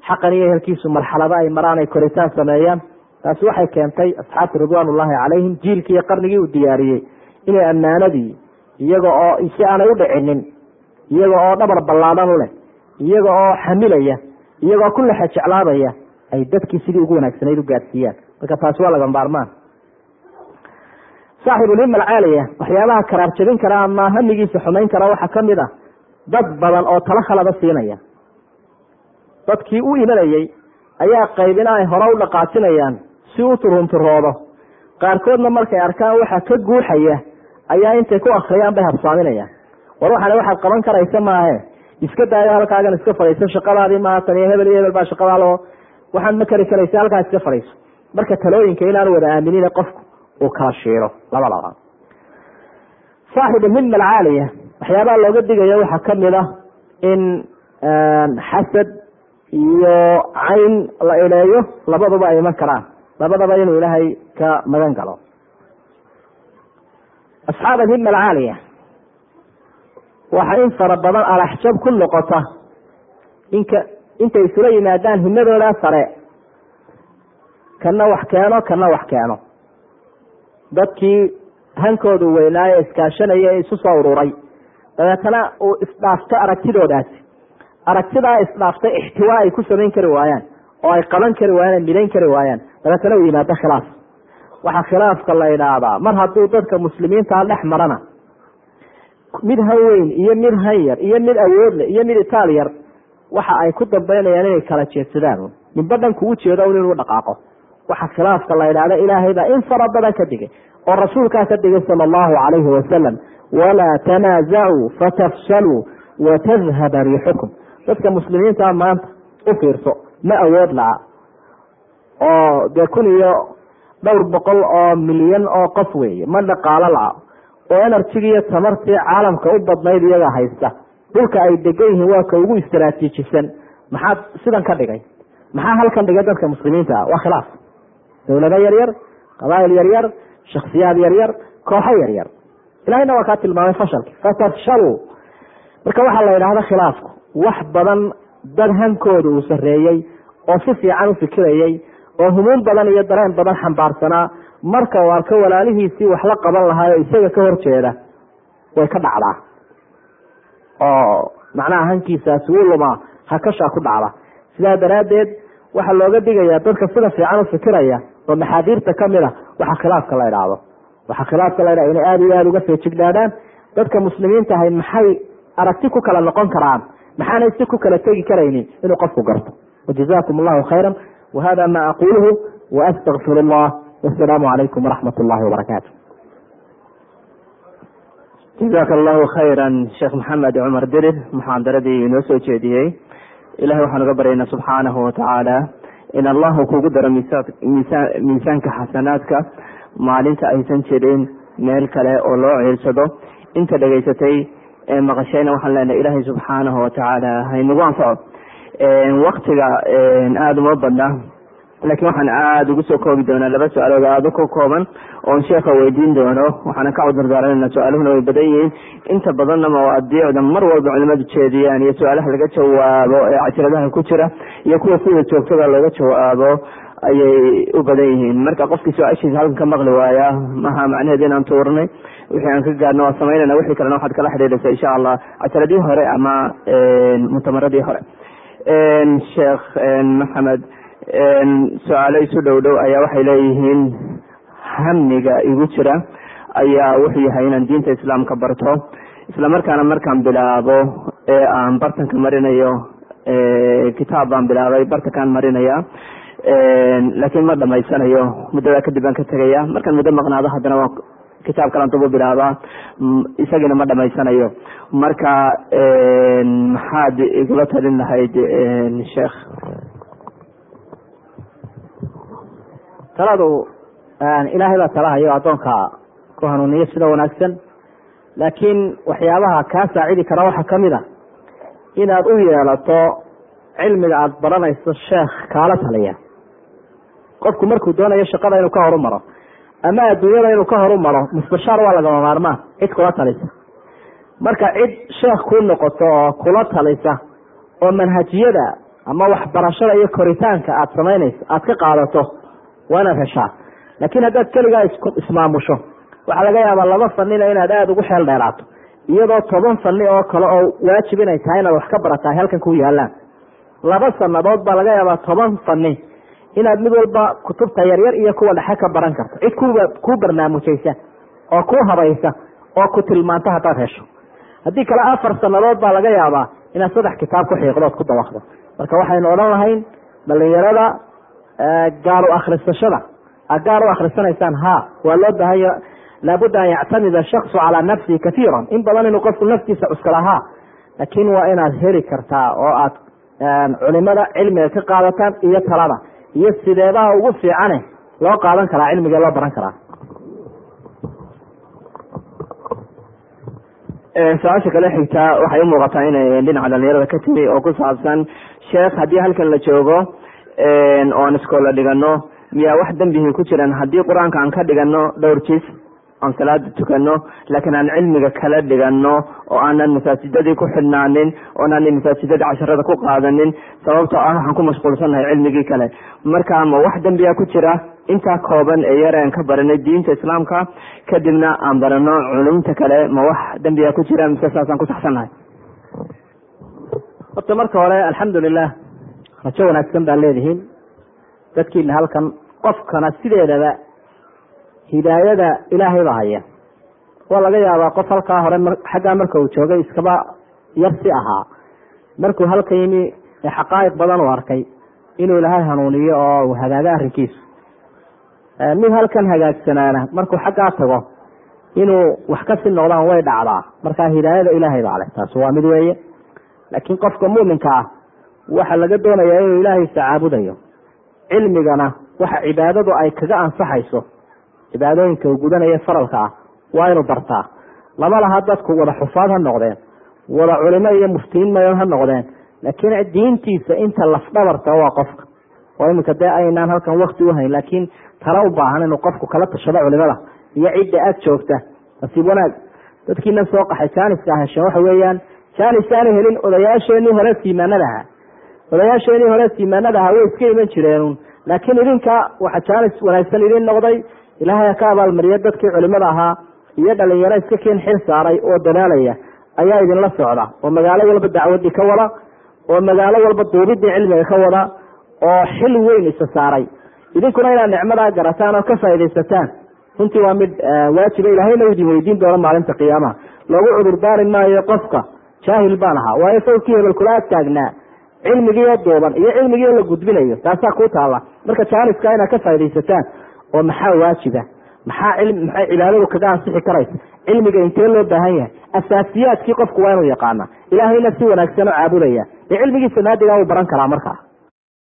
Speaker 2: xaqan iyo ehelkiisu marxalado ay maraan ay koritaan sameeyaan taasi waxay keentay asxaabta ridwaan ullahi calayhim jiilkii iyo qarnigii uu diyaariyey inay ammaanadii iyaga oo si aanay u dhicinin iyaga oo dhabar ballaadhan u leh iyaga oo xamilaya iyagoo ku lexe jeclaabaya ay dadkii sidii ugu wanaagsanayd u gaadsiiyaan marka taasi waa laga maarmaan saaxibulhima alcaaliya waxyaabaha karaar jabin kara ama hamigiisa xumayn kara waxaa ka mid a dad badan oo talo khalada siinaya. Dadkii u imanayey ayaa qaybina ay hore u dhaqaajinayaan si u turunturoodo qaarkoodna markay arkaan waxa ka guuxaya ayaa intay ku akriyaan bay habsaaminayaan. War waxaana waxaad qaban karaysa maahe iska daayo halkaagan iska fadhiiso shaqadaadii maaha tan iyo hebel iyo hebel baa shaqadaalo. Waxaad ma kari karaysa halkaa iska fadhiiso marka talooyinka inaanu wada aaminin qofku uu kala shiiro. Labadaba saaxib alhima alcaaliya waxyaabaha looga digayo waxaa ka mid a in xasad iyo cayn la ileeyo labaduba ay iman karaan. Labadaba inuu ilaahay ka magan galo. Asxaab alhima alcaaliya waxa in fara badan alaxjab ku noqota inka intay isula yimaadaan himadoodaa sare. Kana wax keeno kana wax keeno dadkii hankoodu weynaaye iskaashanaya ee isu soo ururay dabeetana uu isdhaafto aragtidoodaasi aragtidaa isdhaaftay ixtiwaa ay ku samayn kari waayaan oo ay qaban kari waayaan midayn kari waayaan. Dabeetana uu yimaado khilaaf. Waxaa khilaafka la idhaahdaa mar hadduu dadka muslimiintaa dhex marana mid han weyn iyo mid han yar iyo mid awoodle iyo mid itaal yar waxa ay ku dambaynayaan inay kala jeedsadaan. Ninba dhanku u jeedo un inuu dhaqaaqo waxa khilaafka la idhahda ilaahay baa in fara badan ka digay oo rasuulkaa ka digay sala allahu calayhi wasalam walaa tanaasacuu fatafshaluu watadhaba riixukum. Dadka muslimiintaa maanta u fiirso ma awood laha oo dee kun iyo dhowr boqol oo milyan oo qof weeye ma dhaqaalo laha oo enerjigi iyo tamartii caalamka u badnayd iyaga haysta. Dhulka ay degan yihiin waa ka ugu istaraatiijisan maxaad sidan ka dhigay? Maxaa halkan dhigay dadka muslimiinta? Waa khilaaf dowlado yaryar qabaa'il yaryar shaksiyaad yaryar kooxo yaryar. Ilahayna waa kaa tilmaamay fashalki fatafshaluu marka waxaa la yidhahda khilaafku wax badan dad hankooda uu sarreeyey oo si fiican u fikirayey oo humuum badan iyo dareen badan xambaarsanaa marka uu arko walaalihiisii wax la qaban lahaa oo isaga ka horjeeda way ka dhacdaa. Oo macnaha hankiisaasi wuu lumaa hakashaa ku dhacda sidaa daraaddeed waxaa looga digayaa dadka sida fiican u fikiraya oo maxaadiirta ka mid a waxa khilaafka la idhaahdo waxaa khilaafka la idhahdo inay aada iyo aada uga feejignaadaan dadka muslimiinta ahay maxay aragti ku kala noqon karaan? Maxaanay si ku kala tegi karaynin inuu qofku garto? Wajazakum allahu khayra wahada ma aquluhu waastagfir allah wasalaamu calaykum waraxmat ullahi wabarakaatu
Speaker 1: jazaaka allahu khayra sheekh maxamed cumar dirir muxaadaradii inoo soo jeediyey. Ilahay waxaan uga baryaynaa subxaanahu watacaala in allahu kugu daro miisaan miisaanka xasanaadka maalinta aysan jirin meel kale oo loo ciirsado inta dhegaysatay ee maqashayna waxaan leenahay ilaahay subxaanahu watacaala haynagu anfaco. Waktiga aada uma badna laakiin waxaan aada ugu soo koobi doonaa laba su'aalood aada ku kooban oon sheekha weydiin doono. Waxaana ka cudurdaaranayna su'aaluhuna way badan yihiin. Inta badanna mawaadiicda mar walba culimadu jeediyaan iyo su'aalaha laga jawaabo ee casiradaha ku jira iyo kuwa sida joogtada looga jawaabo ayay u badan yihiin. Marka qofkii su'aashiisa halkan ka maqli waaya maha macnaheed inaan tuurnay? Wixii aan ka gaarno waa samaynayna wixii kalena waxaad kala xidhiidhaysa insha allah casaradii hore ama mutamaradii hore. Sheekh maxamed su'aalo isu dhow dhow ayaa waxay leeyihiin hamniga igu jira ayaa wuxuu yahay inaan diinta islaamka barto. Isla markaana markaan bilaabo ee aan bartanka marinayo kitaab baan bilaabay bartankaan marinaya laakiin ma dhamaysanayo muddadaa kadib baan ka tegaya markaan muddo maqnaado haddana waa kitaab kalan dubu bilaabaa. Isagiina ma dhamaysanayo. Marka maxaad igula talin lahayd sheekh
Speaker 2: taladu ilaahay baa talahayo addoonka ku hanuuniyo sida wanaagsan. Laakiin waxyaabaha kaa saacidi kara waxaa ka mid a inaad u yeelato cilmiga aada baranayso sheekh kaala taliya qofku markuu doonayo shaqada inuu ka horumaro ama adduunyada inuu ka horumaro mustashaar waa lagama maarmaan cid kula talisa marka cid sheekh kuu noqoto oo kula talisa oo manhajiyada ama waxbarashada iyo koritaanka aada samaynayso aada ka qaadato waa inaad heshaa laakiin haddaad keligaa ismaamusho waxaa laga yaabaa laba fanina inaad aada ugu xeel dheeraato. Iyadoo toban fani oo kale oo waajib inay tahay inaad wax ka barataa halkan ku yaalaan laba sanadood baa laga yaabaa toban fani inaad mid walba kutubta yaryar iyo kuwa dhexe ka baran karto. Cid kuu barnaamijaysa oo kuu habaysa oo ku tilmaanta haddaad hesho. Haddii kale afar sanadood baa laga yaabaa inaad saddex kitaab ku xiiqdood ku dawaqdo marka waxaynu odhan lahayn dhalinyarada gaar u akhrisashada. Gaar u akhrisanaysaan ha waa loo baahanya laabudda an yactamida shaksu calaa nafsihi kaiiran in badan inuu qofku naftiisa cuskala ha. Laakiin waa inaad heli kartaa oo aad culimada cilmiga ka qaadataan iyo talada. Iyo sideebaha ugu fiicane loo qaadan karaa cilmiga loo baran karaa.
Speaker 1: Su'aasha kale xigtaa waxay u muuqataa inay dhinaca dhalinyarada ka timi oo ku saabsan sheekh haddii halkan la joogo oon iskoola dhigano miyaa wax dembihii ku jiran. Haddii qur'aanka aan ka dhigano dhowr jis aan salaada tukano laakiin aan cilmiga kala dhigano oo aanan masaajidadii ku xidhnaanin oonaanan masaajidadii casharada ku qaadanin sababtoo ah waxaan ku mashquulsannahay cilmigii kale. Marka ma wax dembiya ku jira intaa kooban ee yar aan ka baranay diinta islaamka kadibna aan barano culumta kale ma wax dembiya ku jira mise saasaan ku saxsannahay.
Speaker 2: Horta marka hore alxamdulilah rajo wanaagsan baa leedihiin. Dadkiina halkan qofkana sideedaba hidaayada ilaahay baa haya waa laga yaabaa qof halkaa hore xaggaa marka uu joogay iskaba yarsi ahaa. Markuu halka yimi xaqaa'iq badan uu arkay inuu ilaahay hanuuniyo oo uu hagaago arrinkiisu. Mid halkan hagaagsanaana markuu xaggaa tago inuu wax kasi noqdaan way dhacdaa. Markaa hidaayada ilaahay baa leh taasi waa mid weeye. Laakiin qofka muminka ah waxa laga doonayaa inuu ilaahaysa caabudayo cilmigana waxa cibaadadu ay kaga ansaxayso cibaadooyinka uu gudanaya faralka ah waa inuu bartaa. Lama laha dadku wada xufaad ha noqdeen wada culimo iyo muftiyiin mayon ha noqdeen laakiin diintiisa inta lafdhabarta waa qofka. Oo iminka dee aynaan halkan wakti uhayn laakiin tala u baahan inuu qofku kala tashado culimada iyo cidda ag joogta. Nasiib wanaag. Dadkiina soo qaxay jaaniska hesheen waxa weeyaan jaanis aana helin odayaasheenii hore siimaanada ahaa odayaasheenii hore siimaanada ahaa way iska iman jireen. Laakiin idinka waxa jaanis wanaagsan idin noqday. Ilaahay ka abaalmariya dadkii culimada ahaa iyo dhalinyaro iska keen xil saaray oo dadaalaya. Ayaa idinla socda. Oo magaalo walba dacwadii ka wada. Oo magaalo walba duubidii cilmiga ka wada. Oo xil weyn isa saaray. Idinkuna inaad nicmadaa garataan oo ka faaidaysataan runtii waa mid waajiba ilahayna idin weydiin doono maalinta qiyaamaha. Loogu cudurdaari maayo qofka. Jaahil baan ahaa. Waayo sawkii hebel kula ag taagnaa cilmigiioo duuban iyo cilmigiioo la gudbinayo taasaa kuu taalla. Marka jaaniska inaad ka faaidaysataan oo maxaa waajiba maxaa cilmi maxay cibaadadu kaga ansixi karaysa? Cilmiga intee loo baahan yahay? Asaasiyaadkii qofku waa inuu yaqaana ilaahayna si wanaagsan u caabudaya. Dee cilmigiisa naadigaa uu baran karaa markaa